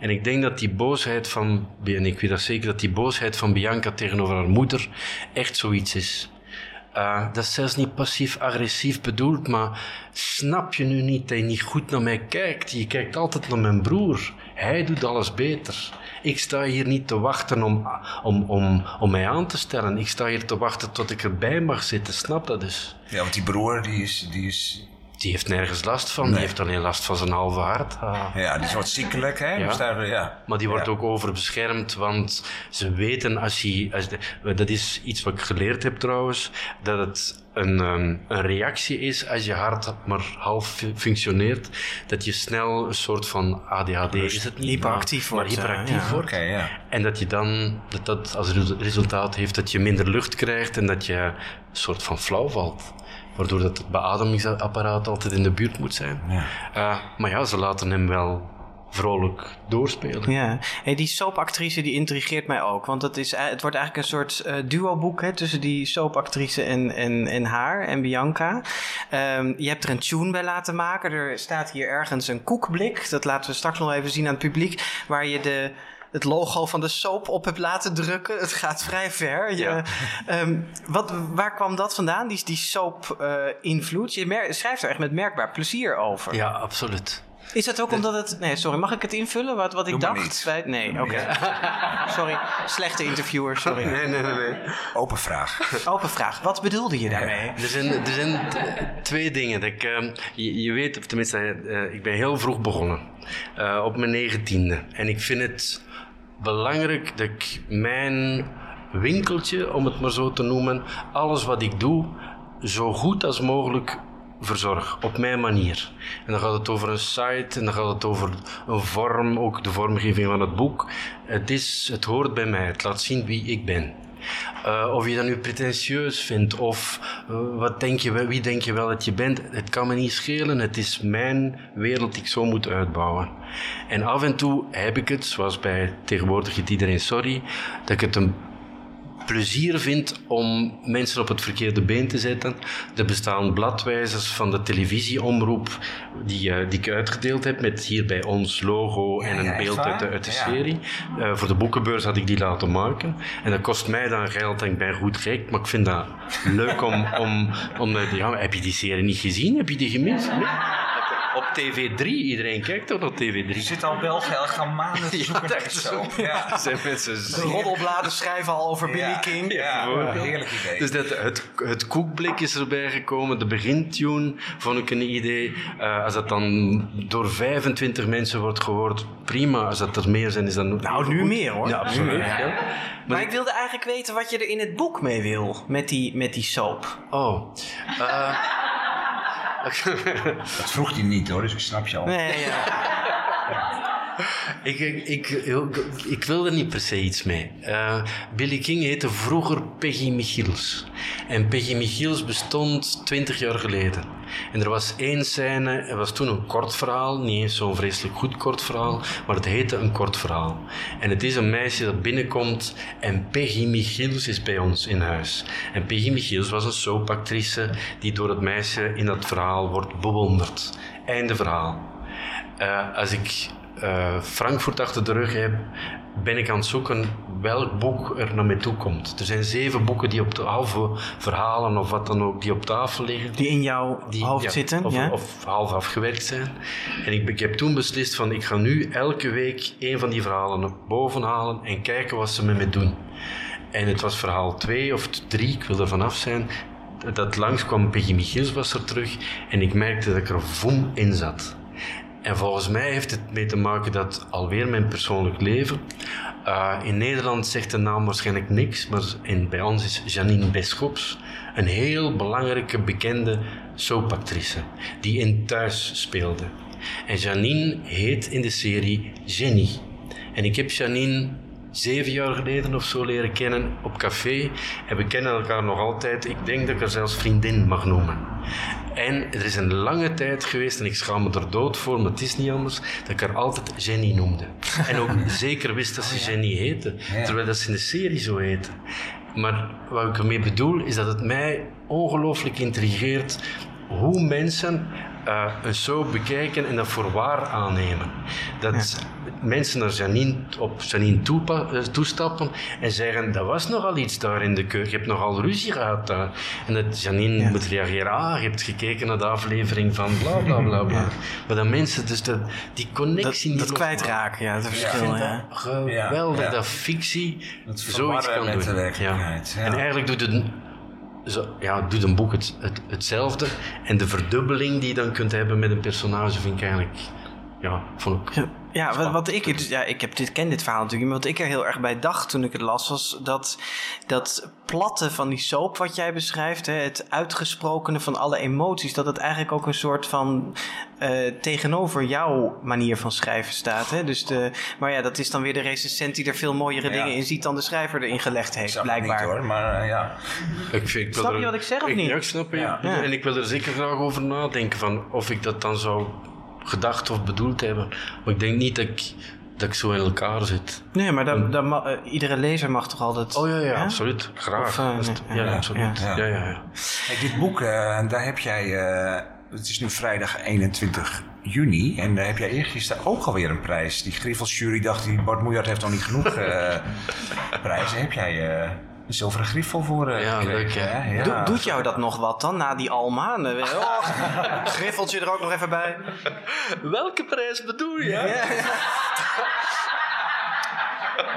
En ik denk dat die boosheid van, en ik weet dat zeker, dat die boosheid van Bianca tegenover haar moeder echt zoiets is. Eh, dat is zelfs niet passief-agressief bedoeld, maar snap je nu niet dat je niet goed naar mij kijkt? Je kijkt altijd naar mijn broer. Hij doet alles beter. Ik sta hier niet te wachten om, om, om, om mij aan te stellen. Ik sta hier te wachten tot ik erbij mag zitten. Snap dat dus? Ja, want die broer, die is, die is, Die heeft nergens last van. Die heeft alleen last van zijn halve hart. Ah. ja, die is wat ziekelijk, hè? Ja. Dus daar, ja. Maar die wordt Ja. ook overbeschermd, want ze weten als je... Als de- dat is iets wat ik geleerd heb trouwens, dat het een, ehm, een reactie is als je hart maar half fu- functioneert, dat je snel een soort van ADHD is het niet, Hyperactief maar, wordt, maar eh, hyperactief wordt. Ja. En dat je dan, dat dat als resu- resultaat heeft dat je minder lucht krijgt en dat je een soort van flauw valt. Waardoor dat het beademingsapparaat altijd in de buurt moet zijn. Ja. Eh, maar ja, ze laten hem wel vrolijk doorspelen. Ja, hey, die soapactrice die intrigeert mij ook. Want het, is, eh, het wordt eigenlijk een soort eh duo-boek hè, tussen die soapactrice en, en, en haar en Bianca. Ehm, je hebt er een tune bij laten maken. Er staat hier ergens een koekblik. Dat laten we straks nog even zien aan het publiek. Waar je de, het logo van de soap op hebt laten drukken. Het gaat vrij ver. Je, Ja. ehm, wat, waar kwam dat vandaan, die, die soap-invloed? je mer- schrijft er echt met merkbaar plezier over. Ja, absoluut. Is dat ook omdat het... Nee, sorry, mag ik het invullen? Wat, wat ik Doe maar dacht? niet. Bij... Nee, oké. sorry, slechte interviewer, sorry. Nee, nee, nee. nee. Open vraag. Open vraag, wat bedoelde je daarmee? Er zijn, er zijn t- twee dingen. Dat ik, ehm, je, je weet, of tenminste, eh, ik ben heel vroeg begonnen. Eh, op mijn negentiende. En ik vind het belangrijk dat ik mijn winkeltje, om het maar zo te noemen, alles wat ik doe, zo goed als mogelijk verzorg, op mijn manier. En dan gaat het over een site en dan gaat het over een vorm, ook de vormgeving van het boek. Het, is, het hoort bij mij, het laat zien wie ik ben. Uh, of je dat nu pretentieus vindt of uh, wat denk je, wie denk je wel dat je bent, het kan me niet schelen. Het is mijn wereld die ik zo moet uitbouwen. En af en toe heb ik het, zoals bij tegenwoordig het iedereen sorry, dat ik het een plezier vind om mensen op het verkeerde been te zetten. Er bestaan bladwijzers van de televisieomroep die, eh, die ik uitgedeeld heb met hier bij ons logo en een ja, beeld uit de, uit serie. Eh, voor de boekenbeurs had ik die laten maken. En dat kost mij dan geld en ik ben goed gek, maar ik vind dat leuk om... om, om ja, heb je die serie niet gezien? Heb je die gemist? Nee? Op TV3, iedereen kijkt toch op TV3? Er zit al België al gaan maanden te zoeken naar dat zo. Ja. zijn mensen De roddelbladen schrijven al over Billy. King. Ja, Ja. heerlijk idee. Dus dat, het, het koekblik is erbij gekomen, de begintune vond ik een idee. Eh, als dat dan door 25 mensen wordt gehoord, prima. Als dat er meer zijn, is dat Nou, nu meer hoor. Ja, absoluut. ja. Maar ik wilde eigenlijk weten wat je er in het boek mee wil, met die, met die soap. Oh. eh, Dat vroeg hij niet hoor, dus ik snap je al. Nee, ja. ik, ik, ik, wil er niet per se iets mee. Eh, Billy King heette vroeger Peggy Michiels. En Peggy Michiels bestond 20 jaar geleden. En er was één scène, er was toen een kort verhaal, niet eens zo'n vreselijk goed kort verhaal, maar het heette een kort verhaal. En het is een meisje dat binnenkomt en Peggy Michiels is bij ons in huis. En Peggy Michiels was een soapactrice die door het meisje in dat verhaal wordt bewonderd. Einde verhaal. Eh, als ik eh, Frankfurt achter de rug heb, ben ik aan het zoeken welk boek er naar mij toe komt. Er zijn zeven boeken die op tafel, verhalen of wat dan ook, die op tafel liggen. Die in jouw hoofd ja, zitten, Of, ja? of half afgewerkt zijn. En ik, ik heb toen beslist van, ik ga nu elke week een van die verhalen naar boven halen en kijken wat ze met me doen. En het was verhaal 2 of 3, ik wil er vanaf zijn. Dat langskwam, Peggy Michiels was er terug. En ik merkte dat ik er voem in zat. En volgens mij heeft het mee te maken dat alweer mijn persoonlijk leven. Uh, in Nederland zegt de naam waarschijnlijk niks, maar in, bij ons is Janine Beschops een heel belangrijke, bekende soapactrice die in Thuis speelde. En Janine heet in de serie Jenny. En ik heb Janine zeven jaar geleden of zo leren kennen op café. En we kennen elkaar nog altijd. Ik denk dat ik haar zelfs vriendin mag noemen. En er is een lange tijd geweest, en ik schaam me er dood voor, maar het is niet anders, dat ik haar altijd Jenny noemde. En ook zeker wist dat ze Jenny heette, terwijl dat ze in de serie zo heette. Maar wat ik ermee bedoel, is dat het mij ongelooflijk intrigeert hoe mensen uh, een soap bekijken en dat voor waar aannemen. Dat ja. mensen naar Janine, op Janine toepa, uh, toestappen en zeggen, dat was nogal iets daar in de keuken, je hebt nogal ruzie gehad daar. En dat Janine ja. moet reageren, ah, je hebt gekeken naar de aflevering van bla bla bla bla. Ja. Maar dat mensen dus dat, die connectie dat, niet dat kwijtraken, ja, dat verschil. Ja. Geweldig dat fictie dat zoiets kan doen. En eigenlijk doet het ja, doet een boek het, het, hetzelfde. En de verdubbeling die je dan kunt hebben met een personage vind ik eigenlijk... Ja, vond ja wat, wat ik... Ja, ik heb dit, ken dit verhaal natuurlijk. Maar wat ik er heel erg bij dacht toen ik het las... was dat, dat platte van die soap wat jij beschrijft... Hè, het uitgesprokene van alle emoties... dat het eigenlijk ook een soort van... Uh, tegenover jouw manier van schrijven staat. Hè? Dus de, maar ja, dat is dan weer de recensent die er veel mooiere ja. dingen in ziet dan de schrijver erin gelegd heeft, ik blijkbaar. Niet, hoor, maar uh, ja. Ik, ik snap er, je wat ik zeg of ik, niet? Ja, ik snap je. Ja. Ja. En ik wil er zeker graag over nadenken van of ik dat dan zou gedacht of bedoeld hebben. Maar ik denk niet dat ik, dat ik zo in elkaar zit. Nee, maar dat, dat ma- uh, iedere lezer mag toch altijd... Oh ja, ja, ja? absoluut. Graag. Of, uh, nee, ja, ja, absoluut. Ja, ja, ja. ja. Hey, dit boek, uh, daar heb jij... het is nu vrijdag 21 juni. En daar heb jij eergisteren ook alweer een prijs. Die Griffelsjury dacht, die Bart Moejaert heeft nog niet genoeg uh, prijzen. Heb jij uh, een zilveren griffel voor uh, Ja, leuk hè? Ja. Do doet jou dat nog wat dan, na die Alma? Oh, griffeltje er ook nog even bij. Welke prijs bedoel je? Ja. Ja.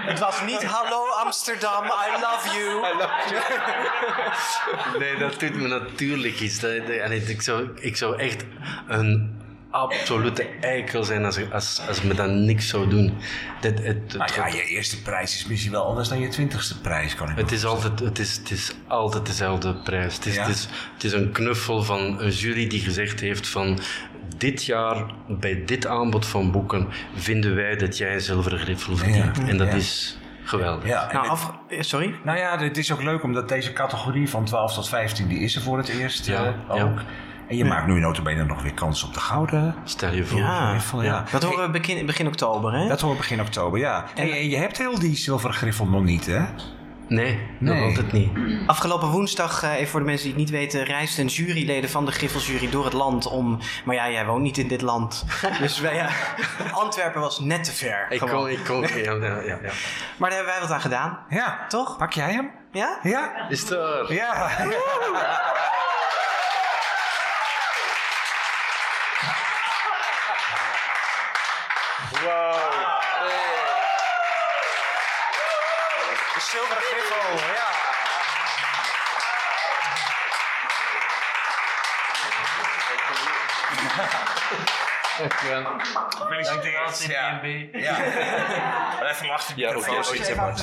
Het was niet hallo Amsterdam, I love you. I love you. nee, dat doet me natuurlijk iets. Dat, dat, ik, zou, ik zou echt een absolute eikel zijn als, als, als me dan niks zou doen. Dat, het, het, Nou ja, je eerste prijs is misschien wel anders dan je twintigste prijs, kan ik Het is, altijd, het, is, het is altijd dezelfde prijs. Het is, Ja. het, is, het is een knuffel van een jury die gezegd heeft van... Dit jaar, bij dit aanbod van boeken, vinden wij dat jij een zilveren griffel verdient. en dat ja. is geweldig. Ja, Nou, af, eh, sorry? nou ja, het is ook leuk omdat deze categorie van 12 tot 15, die is er voor het eerst Ja, eh, ja. ook. En je maakt nu notabene nog weer kans op de gouden. Stel je voor. Ja, griffel, ja. dat horen we begin, begin oktober, hè? Dat hoort begin oktober, ja. En, je- je hebt heel die zilveren griffel nog niet, hè? Nee, Nee. nog altijd niet. Afgelopen woensdag, eh, even voor de mensen die het niet weten, reisden juryleden van de Griffelsjury door het land om. Maar ja, jij woont niet in dit land. Dus wij, ja, Antwerpen was net te ver. Ik gewoon. kon, ik kon, ja, ja. Maar daar hebben wij wat aan gedaan, Ja. toch? Pak jij hem? Ja? Ja. Is het waar? Ja. De zilveren griffel, Gefeliciteerd. Ja. Ja. Even lachen. Ja.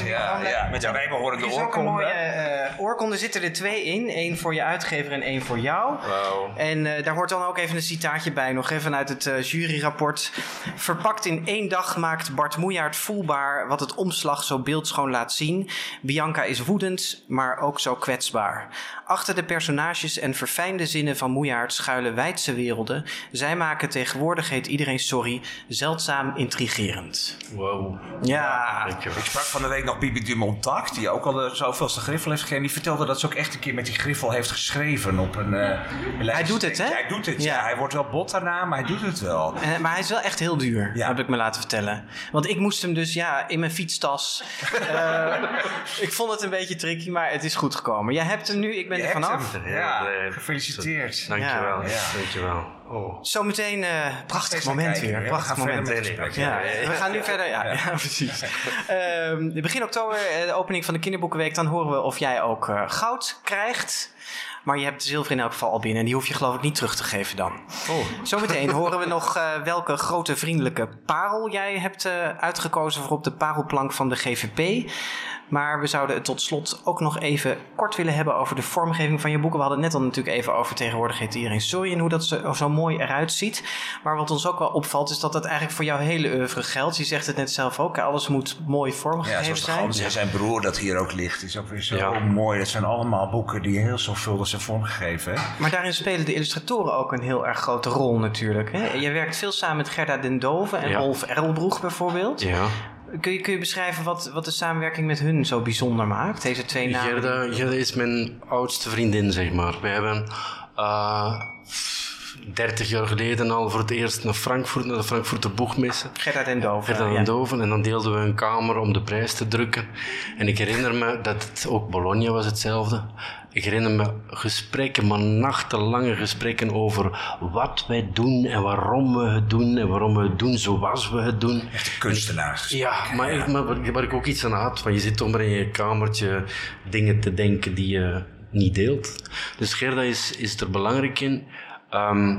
Ja, ja, met een bijbehorende Er een mooie oorkonde. eh oorkonde zitten er twee in. Eén voor je uitgever en één voor jou. Wauw. En eh, daar hoort dan ook even een citaatje bij, nog even uit het eh, juryrapport. Verpakt in één dag maakt Bart Moejaert voelbaar wat het omslag zo beeldschoon laat zien. Bianca is woedend, maar ook zo kwetsbaar. Achter de personages en verfijnde zinnen van Moejaert schuilen wijdse werelden. Zij maken tegenwoordig, heet iedereen sorry, zeldzaam intrigerend. Wow. Ja. Ik sprak van de week nog Bibi Dumontac, die ook al de zoveelste griffel heeft gegeven. Die vertelde dat ze ook echt een keer met die griffel heeft geschreven op een... eh, een lijst. doet het, hè? Ja, hij doet het, ja. Ja. Hij wordt wel bot daarna, maar hij doet het wel. Eh, maar hij is wel echt heel duur, Ja. heb ik me laten vertellen. Want ik moest hem dus ja, in mijn fietstas. Eh, ik vond het een beetje tricky, maar het is goed gekomen. Jij hebt hem nu, ik ben Je er vanaf. hem. Ja, gefeliciteerd. Dankjewel. Ja. Dankjewel. Oh. Zometeen, eh prachtig moment kijken, weer. We Prachtig gaan verder moment. gesprek. Ja, Ja, ja, ja. we gaan nu verder. Ja, ja. precies. Ehm, begin oktober, eh, de opening van de Kinderboekenweek. Dan horen we of jij ook eh, goud krijgt. Maar je hebt zilver in elk geval al binnen. En die hoef je geloof ik niet terug te geven dan. Oh. Zometeen horen we nog eh, welke grote vriendelijke parel jij hebt eh, uitgekozen voor op de parelplank van de GVP. Maar we zouden het tot slot ook nog even kort willen hebben over de vormgeving van je boeken. We hadden het net al natuurlijk even over tegenwoordig heet iedereen sorry en hoe dat zo, zo mooi eruit ziet. Maar wat ons ook wel opvalt is dat dat eigenlijk voor jouw hele oeuvre geldt. Je zegt het net zelf ook, alles moet mooi Ja, vormgegeven zoals de zijn. zijn broer dat hier ook ligt, is ook weer zo Ja. mooi. Dat zijn allemaal boeken die heel zorgvuldig zijn vormgegeven. Hè? Maar daarin spelen de illustratoren ook een heel erg grote rol natuurlijk. Hè? Je werkt veel samen met Gerda den Dove en Ja. Rolf Erlbroeg bijvoorbeeld. Ja. Kun je, kun je beschrijven wat, wat de samenwerking met hun zo bijzonder maakt? Deze twee namen. Gerda, is mijn oudste vriendin, zeg maar. We hebben eh 30 jaar geleden al voor het eerst naar Frankfurt, naar de Frankfurter Boegmessen. Gerda den Dove. Gerda ja. en Doven. En dan deelden we een kamer om de prijs te drukken. En ik herinner me dat het ook Bologna was hetzelfde. Ik herinner me gesprekken, maar nachtenlange gesprekken over wat wij doen en waarom we het doen en waarom we het doen zoals we het doen. Echte kunstenaars. Ja, maar, Ik, maar waar- ik ook iets aan had, want je zit toch maar in je kamertje dingen te denken die je niet deelt. Dus Gerda is, is er belangrijk in. Ehm,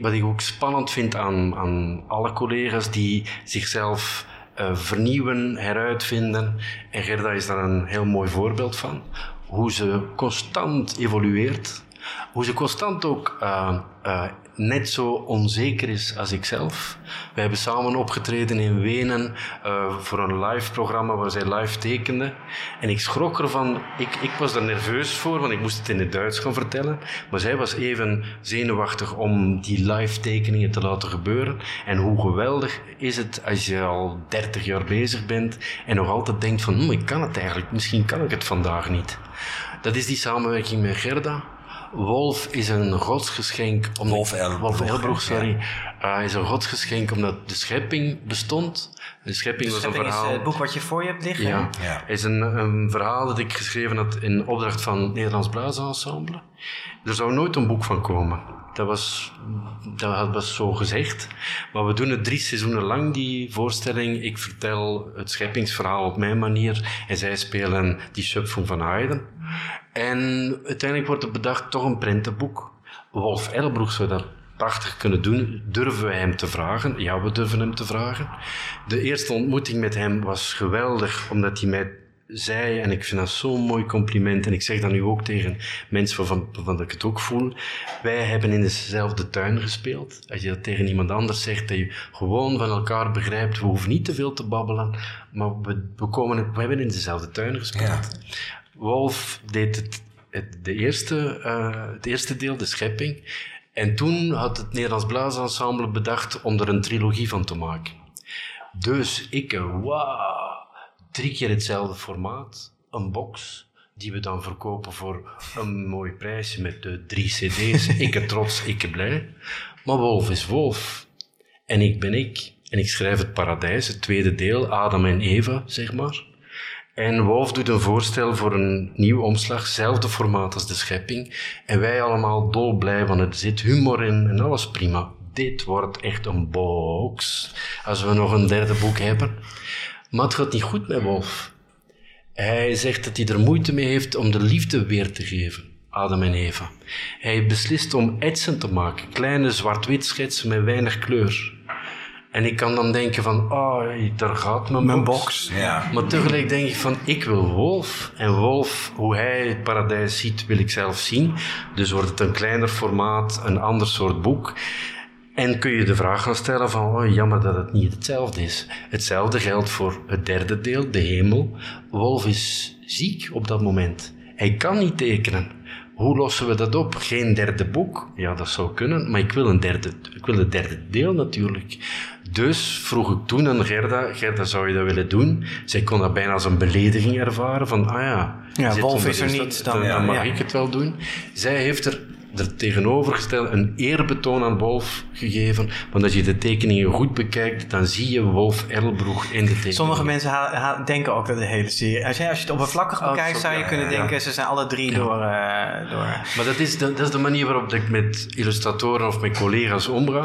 wat ik ook spannend vind aan, aan alle collega's die zichzelf eh, vernieuwen, heruitvinden. En Gerda is daar een heel mooi voorbeeld van. Hoe ze constant evolueert. Hoe ze constant ook eh, eh, net zo onzeker is als ikzelf. We hebben samen opgetreden in Wenen eh, voor een live programma waar zij live tekende. En ik schrok ervan. Ik, ik was er nerveus voor, want ik moest het in het Duits gaan vertellen. Maar zij was even zenuwachtig om die live tekeningen te laten gebeuren. En hoe geweldig is het als je al 30 jaar bezig bent en nog altijd denkt van, hm, ik kan het eigenlijk, misschien kan ik het vandaag niet. Dat is die samenwerking met Gerda. Wolf is een godsgeschenk. Omdat, Wolf Elbroeg, Wolf Elbroeg, ja. sorry. Uh, is een godsgeschenk omdat de schepping bestond. De schepping De was een schepping is verhaal. eh, het boek wat je voor je hebt liggen. Ja, Ja. is een, een verhaal dat ik geschreven had in opdracht van het Nederlands Blaasensemble. Er zou nooit een boek van komen. Dat was, dat was zo gezegd. Maar we doen het drie seizoenen lang, die voorstelling. Ik vertel het scheppingsverhaal op mijn manier. En zij spelen die Schöpfung van Haydn. En uiteindelijk wordt er bedacht toch een prentenboek. Wolf Elbroek zou dat prachtig kunnen doen. Durven wij hem te vragen? Ja, we durven hem te vragen. De eerste ontmoeting met hem was geweldig, omdat hij mij zei, en ik vind dat zo'n mooi compliment, en ik zeg dat nu ook tegen mensen waarvan, waarvan ik het ook voel, wij hebben in dezelfde tuin gespeeld. Als je dat tegen iemand anders zegt, dat je gewoon van elkaar begrijpt, we hoeven niet te veel te babbelen, maar we, we, komen, we hebben in dezelfde tuin gespeeld. Wolf deed het, het, de eerste, eh, het eerste deel, de schepping, en toen had het Nederlands Blaasensemble bedacht om er een trilogie van te maken. Dus ik, eh, wauw, drie keer hetzelfde formaat, een box, die we dan verkopen voor een mooi prijsje met de drie cd's. ik trots, ik blij. Maar Wolf is Wolf. En ik ben ik. En ik schrijf het paradijs, het tweede deel, Adam en Eva, zeg maar. En Wolf doet een voorstel voor een nieuw omslag, zelfde formaat als de schepping. En wij allemaal dolblij, want er zit humor in en alles prima. Dit wordt echt een box, als we nog een derde boek hebben. Maar het gaat niet goed met Wolf. Hij zegt dat hij er moeite mee heeft om de liefde weer te geven, Adam en Eva. Hij beslist om etsen te maken, kleine zwart-wit schetsen met weinig kleur. En ik kan dan denken van, oh, daar gaat mijn, Mijn box. box. Ja. Maar tegelijk denk ik van, ik wil Wolf. En Wolf, hoe hij het paradijs ziet, wil ik zelf zien. Dus wordt het een kleiner formaat, een ander soort boek. En kun je de vraag gaan stellen van, oh, jammer dat het niet hetzelfde is. Hetzelfde geldt voor het derde deel, de hemel. Wolf is ziek op dat moment. Hij kan niet tekenen. Hoe lossen we dat op? Geen derde boek? Ja, dat zou kunnen, maar ik wil een derde, ik wil het derde deel natuurlijk. Dus vroeg ik toen aan Gerda, Gerda, zou je dat willen doen? Zij kon dat bijna als een belediging ervaren, van, ah ja... Ja, Wolf is er niet, dan- dan mag ja. ik het wel doen. Zij heeft er, er tegenovergesteld een eerbetoon aan Wolf gegeven, want als je de tekeningen goed bekijkt, dan zie je Wolf Erlbroeg in de tekeningen. Sommige mensen ha- ha- denken ook dat de hele serie... Als je, als je het oppervlakkig Oh, bekijkt, zo, zou je ja, kunnen ja, denken... ja. ze zijn alle drie door, eh, door... Maar dat is, de, dat is de manier waarop ik met illustratoren of met collega's omga.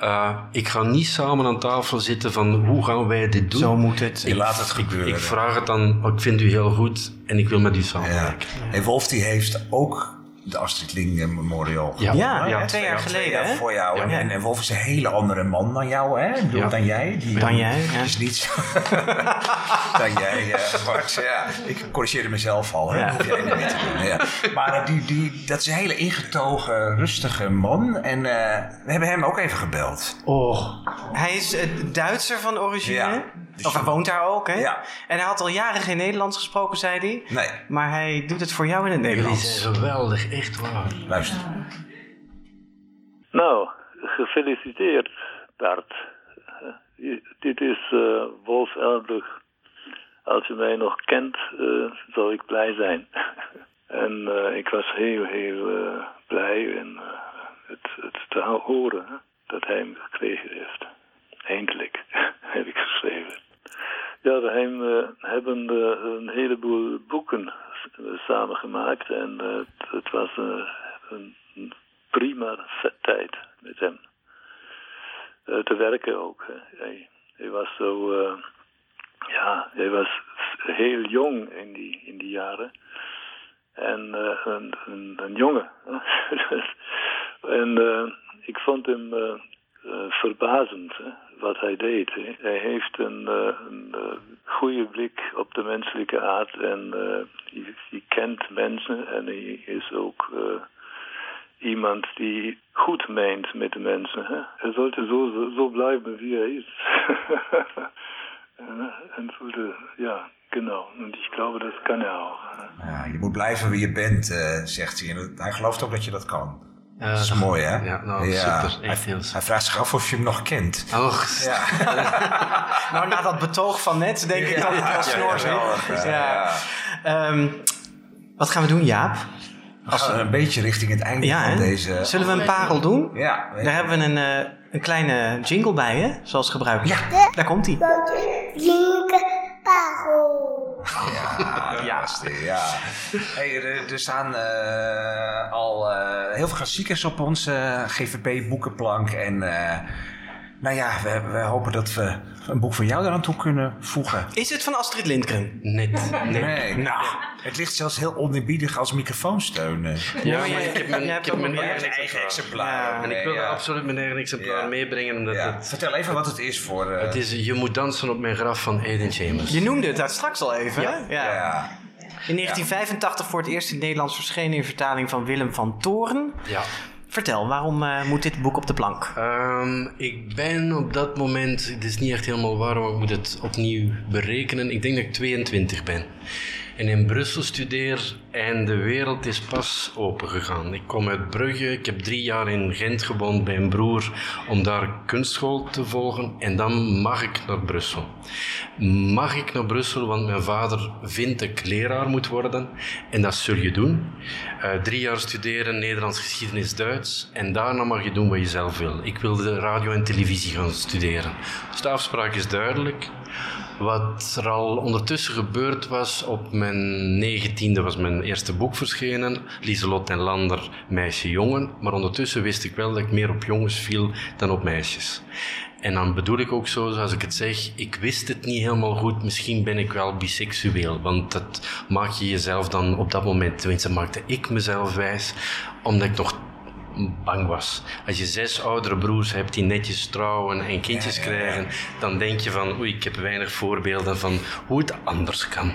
Eh, ik ga niet samen aan tafel zitten van hoe gaan wij dit doen. Zo moet het. Je laat het Ik, gebeuren. ik vraag het dan, oh, ik vind u heel goed en ik wil met u Ja. samenwerken. En Wolf die heeft ook de Astrid Lindgren Memorial Ja. Ja, twee jaar Twee geleden, jaar voor jou. En, Ja. en, en Wolf is een hele andere man dan jou, hè? Bedoel, Ja. Dan jij. Die, Dan jij, ja. is niet zo... dan jij, Bart. Ja. Ik corrigeerde mezelf al, hè? Ja. Dat hoef jij niet meer te doen. Ja. Maar die, die, dat is een hele ingetogen, rustige man. En eh, we hebben hem ook even gebeld. Oh, Hij is eh, Duitser van origine. Ja. Dus Of hij woont daar ook, hè? Ja. En hij had al jaren geen Nederlands gesproken, zei hij. Nee, Maar hij doet het voor jou in het jullie Nederlands. zijn geweldig, echt waar. luister. Nou, gefeliciteerd, Bart. Eh, dit is eh, Wolf Elbrug. Als je mij nog kent, eh, zal ik blij zijn. en eh, ik was heel, heel blij en, het, het te horen hè, dat hij hem gekregen heeft. Eindelijk, heb ik geschreven. Ja, we hebben een heleboel boeken eh, samengemaakt en eh, het, het was eh, een prima tijd met hem. Te werken ook. Hij, hij was zo, ja, hij was heel jong in die, in die jaren. En een, een, een jongen. en ik vond hem verbazend hè, wat hij deed. Hij heeft een, eh, een eh, goede blik op de menselijke aard en eh, hij, hij kent mensen en hij is ook iemand die goed meent met de mensen. Hij sollte zo, zo, blijven wie hij is. en, en ja, genau. Und ich glaube, das kann er auch. Ja, je moet blijven wie je bent, zegt hij. En dat- hij gelooft ook dat je dat kan. Ja, Dat is mooi, hè? Ja, nou, super. Echt heel Hij vraagt zich af of je hem nog kent. Och, Ja. Nou, na dat betoog van net denk ik dat het wel snor zit. ja. Ehm, wat gaan we doen, Jaap? We gaan een beetje richting het einde Ja, van deze... Zullen we een parel doen? Ja. Daar hebben we een, eh, een kleine jingle bij, hè? Zoals gebruikelijk. Ja. Daar komt hij. Ja, Ja. ja. Hey, er, er staan eh, al eh, heel veel klassiekers op onze GVP boekenplank. En eh, Nou ja, we, we hopen dat we een boek van jou eraan toe kunnen voegen. Is het van Astrid Lindgren? Net. Nee, nou, het ligt zelfs heel oneerbiedig als microfoonsteun. Ja, maar jij- ik heb mijn, ik heb mijn eigen eigen exemplaar. En ik wil ja. absoluut mijn eigen exemplaar Ja. meebrengen. Omdat Ja. het, Vertel even wat het is voor... eh, het is Je moet dansen op mijn graf van Aiden Chambers. Je noemde het daar straks al even. hè? Ja. ja. In 1985 voor het eerst in het Nederlands verschenen in vertaling van Willem van Toren. Ja. Vertel, waarom eh, moet dit boek op de plank? Ehm, ik ben op dat moment, het is niet echt helemaal waar, ik moet het opnieuw berekenen. Ik denk dat ik 22 ben. En in Brussel studeer en de wereld is pas opengegaan. Ik kom uit Brugge, ik heb drie jaar in Gent gewoond bij een broer om daar kunstschool te volgen. En dan mag ik naar Brussel. Mag ik naar Brussel, want mijn vader vindt dat ik leraar moet worden. En dat zul je doen. Eh, drie jaar studeren, Nederlands, geschiedenis, Duits. En daarna mag je doen wat je zelf wil. Ik wilde radio en televisie gaan studeren. Dus de afspraak is duidelijk. Wat er al ondertussen gebeurd was, op mijn negentiende was mijn eerste boek verschenen. Lieselot en Lander, Meisje Jongen. Maar ondertussen wist ik wel dat ik meer op jongens viel dan op meisjes. En dan bedoel ik ook zo, zoals ik het zeg, ik wist het niet helemaal goed. Misschien ben ik wel biseksueel, want dat maak je jezelf dan op dat moment, tenminste maakte ik mezelf wijs, omdat ik nog bang was. Als je zes oudere broers hebt die netjes trouwen en kindjes krijgen, dan denk je van, oei, ik heb weinig voorbeelden van hoe het anders kan.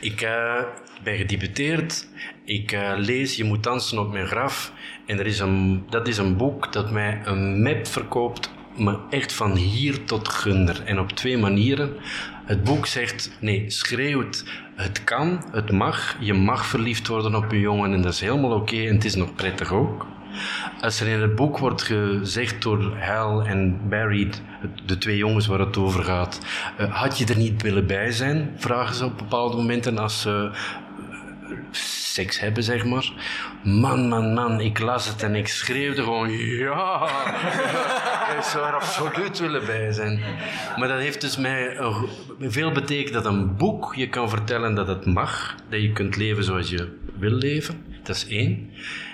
Ik eh, ben gedebuteerd. Ik eh, lees Je moet dansen op mijn graf. En er is een, dat is een boek dat mij een map verkoopt, maar echt van hier tot gunder. En op twee manieren. Het boek zegt, nee, schreeuwt, het kan, het mag. Je mag verliefd worden op een jongen en dat is helemaal oké en het is nog prettig ook. Als er in het boek wordt gezegd door Hal en Barry, de twee jongens waar het over gaat, eh, had je er niet willen bij zijn? Vragen ze op bepaalde momenten als ze eh, seks hebben, zeg maar. Man, man, man, ik las het en ik schreeuwde gewoon ja. ik zou er absoluut willen bij zijn. Maar dat heeft dus mij veel betekend dat een boek je kan vertellen dat het mag, dat je kunt leven zoals je wil leven. Dat is één.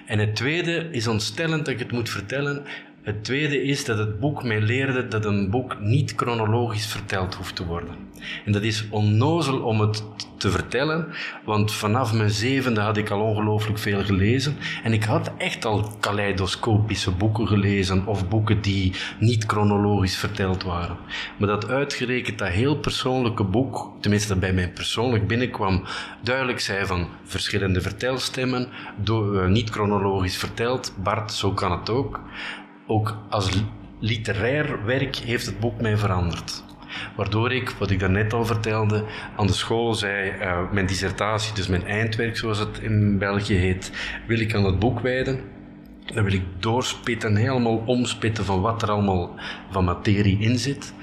En het tweede is ontstellend dat ik het moet vertellen. Het tweede is dat het boek mij leerde dat een boek niet chronologisch verteld hoeft te worden. En dat is onnozel om het te vertellen, want vanaf mijn zevende had ik al ongelooflijk veel gelezen. En ik had echt al kaleidoscopische boeken gelezen of boeken die niet chronologisch verteld waren. Maar dat uitgerekend dat heel persoonlijke boek, tenminste dat bij mij persoonlijk binnenkwam, duidelijk zei van verschillende vertelstemmen, do- eh, niet chronologisch verteld. Bart, zo kan het ook. Ook als li- literair werk heeft het boek mij veranderd. Waardoor ik, wat ik daarnet al vertelde, aan de school zei, eh, mijn dissertatie, dus mijn eindwerk zoals het in België heet, wil ik aan het boek wijden. Dan wil ik doorspitten, helemaal omspitten van wat er allemaal van materie in zit.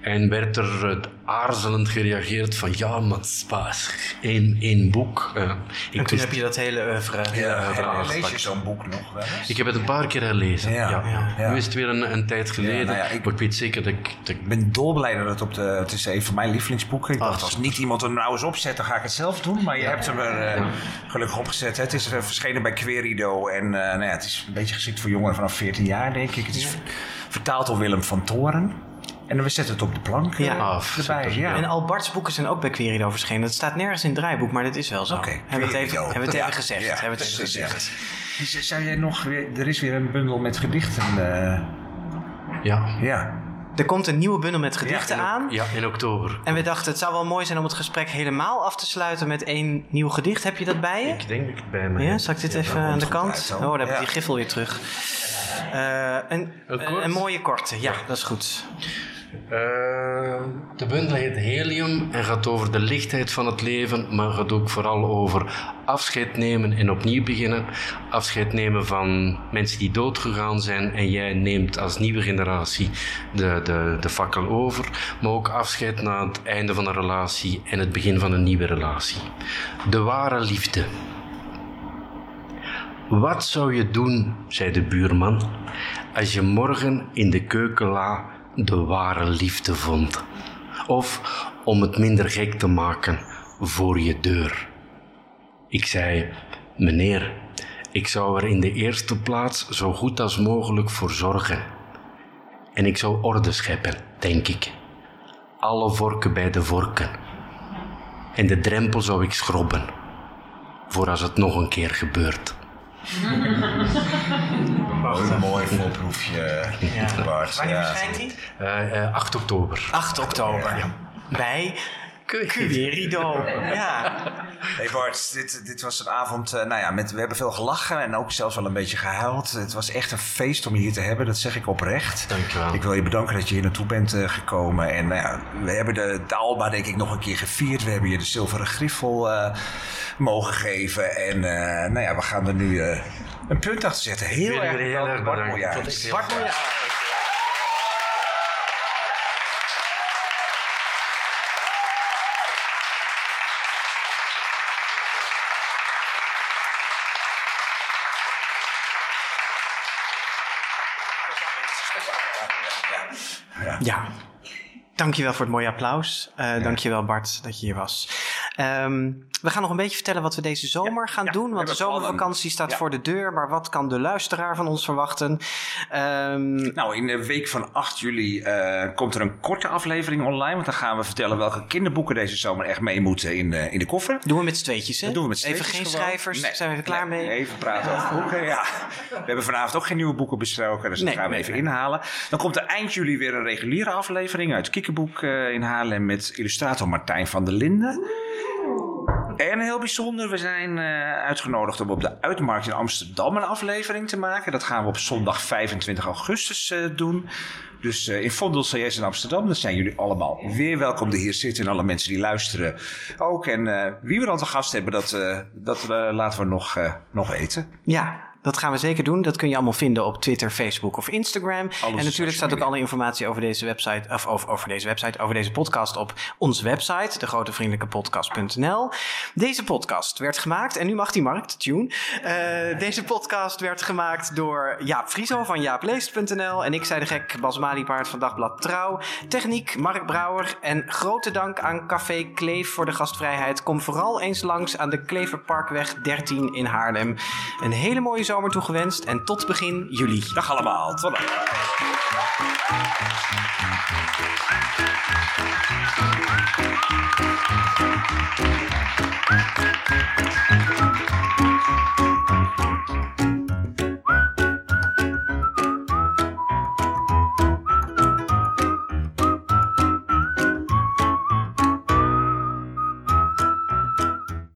En werd er eh, aarzelend gereageerd van ja, maar pas één, één boek. Eh, En toen wist- heb je dat hele oeuvre Ja, eh, verhaal lees je zo'n boek nog wel eens? Ik heb het een paar keer herlezen. Ja, Ja, ja. Nu is het weer een, een tijd geleden. nou ja, ik- Maar ik weet zeker dat ik... Dat ik ben dolblij dat het op de... Het is een van mijn lievelingsboeken. Ik dacht, als niet iemand er nou eens opzet, dan ga ik het zelf doen. Maar je hebt hem er eh, gelukkig opgezet. Het is verschenen bij Querido. En eh, nou ja, het is een beetje geschikt voor jongeren vanaf 14 jaar, denk ik. Het is ver- vertaald door Willem van Toren. En we zetten het op de plank Ja. eh, Ah, erbij. Ja. En al Bart's boeken zijn ook bij Querido verschenen. Het staat nergens in het draaiboek, maar dit is wel zo. Oké, hebben we het even, Querido. hebben we het Ja, even gezegd. ja, hebben we het even precies, ja. gezegd. Dus, Zou jij nog weer... Er is weer een bundel met gedichten. eh, ja. ja. Er komt een nieuwe bundel met gedichten in, aan. Ja, in oktober. En we dachten, het zou wel mooi zijn om het gesprek helemaal af te sluiten met één nieuw gedicht. Heb je dat bij je? Ik denk dat ik het bij me Ja, heb. zal ik dit Ja, even dat aan de kant? Oh, daar heb ik Ja. die griffel weer terug. Eh, een, Een een mooie korte, ja, dat is goed. Eh, de bundel heet Helium en gaat over de lichtheid van het leven, maar gaat ook vooral over afscheid nemen en opnieuw beginnen. Afscheid nemen van mensen die doodgegaan zijn en jij neemt als nieuwe generatie de, de, de fakkel over. Maar ook afscheid na het einde van een relatie en het begin van een nieuwe relatie. De ware liefde. Wat zou je doen, zei de buurman, als je morgen in de keukenla de ware liefde vond? Of, om het minder gek te maken, voor je deur. Ik zei, meneer, ik zou er in de eerste plaats zo goed als mogelijk voor zorgen. En ik zou orde scheppen, denk ik. Alle vorken bij de vorken. En de drempel zou ik schrobben. Voor als het nog een keer gebeurt. Een mooi voorproefje, Bart. Wanneer Ja. verschijnt hij? Eh, eh, 8 oktober. 8 oktober. Bij Querido. Ja. Hey Bart, dit, dit was een avond, eh, nou ja, met, we hebben veel gelachen en ook zelfs wel een beetje gehuild. Het was echt een feest om je hier te hebben, dat zeg ik oprecht. Dankjewel. Ik wil je bedanken dat je hier naartoe bent eh, gekomen. En nou ja, we hebben de, de Alba denk ik nog een keer gevierd. We hebben je de zilveren griffel eh, mogen geven. En eh, nou ja, we gaan er nu eh, een punt achter zetten. Heel erg bedankt, erg Bart bedankt. Moejaert. Bart Moejaert. Ja. Dankjewel voor het mooie applaus. Eh Dankjewel Bart dat je hier was. Ehm, we gaan nog een beetje vertellen wat we deze zomer gaan doen. Want de zomervakantie staat Ja. voor de deur. Maar wat kan de luisteraar van ons verwachten? Ehm, Nou, in de week van 8 juli eh, komt er een korte aflevering online. Want dan gaan we vertellen welke kinderboeken deze zomer echt mee moeten in, de in de koffer. doen we met z'n tweetjes, hè? Dat doen we met z'n Even geen gewoon. schrijvers. Nee, Zijn we even klaar nee, mee? Even praten over boeken, ja. We hebben vanavond ook geen nieuwe boeken besproken, dus dat gaan we even inhalen. Dan komt er eind juli weer een reguliere aflevering uit Kikkerboek eh, in Haarlem met illustrator Martijn van der Linden. En heel bijzonder, we zijn eh, uitgenodigd om op de Uitmarkt in Amsterdam een aflevering te maken. Dat gaan we op zondag 25 augustus eh, doen. Dus eh, in Vondel CS in Amsterdam. Dan zijn jullie allemaal weer welkom die hier zitten. En alle mensen die luisteren ook. En wie we dan te gast hebben, dat, dat laten we nog, nog weten. Ja, dat gaan we zeker doen. Dat kun je allemaal vinden op Twitter, Facebook of Instagram. en natuurlijk staat ook alle informatie over deze website, of over, over deze website, over deze podcast op onze website, degrotevriendelijkepodcast.nl. Deze podcast werd gemaakt, en nu mag die Mark, de tune. Eh, deze podcast werd gemaakt door Jaap Frieso van jaapleest.nl. En ik zei de gek, Bas Maliepaard van Dagblad Trouw. Techniek, Mark Brouwer. En grote dank aan Café Kleef voor de gastvrijheid. Kom vooral eens langs aan de Kleverparkweg 13 in Haarlem. Een hele mooie zomer toegewenst en tot begin juli. Dag allemaal, tot dan.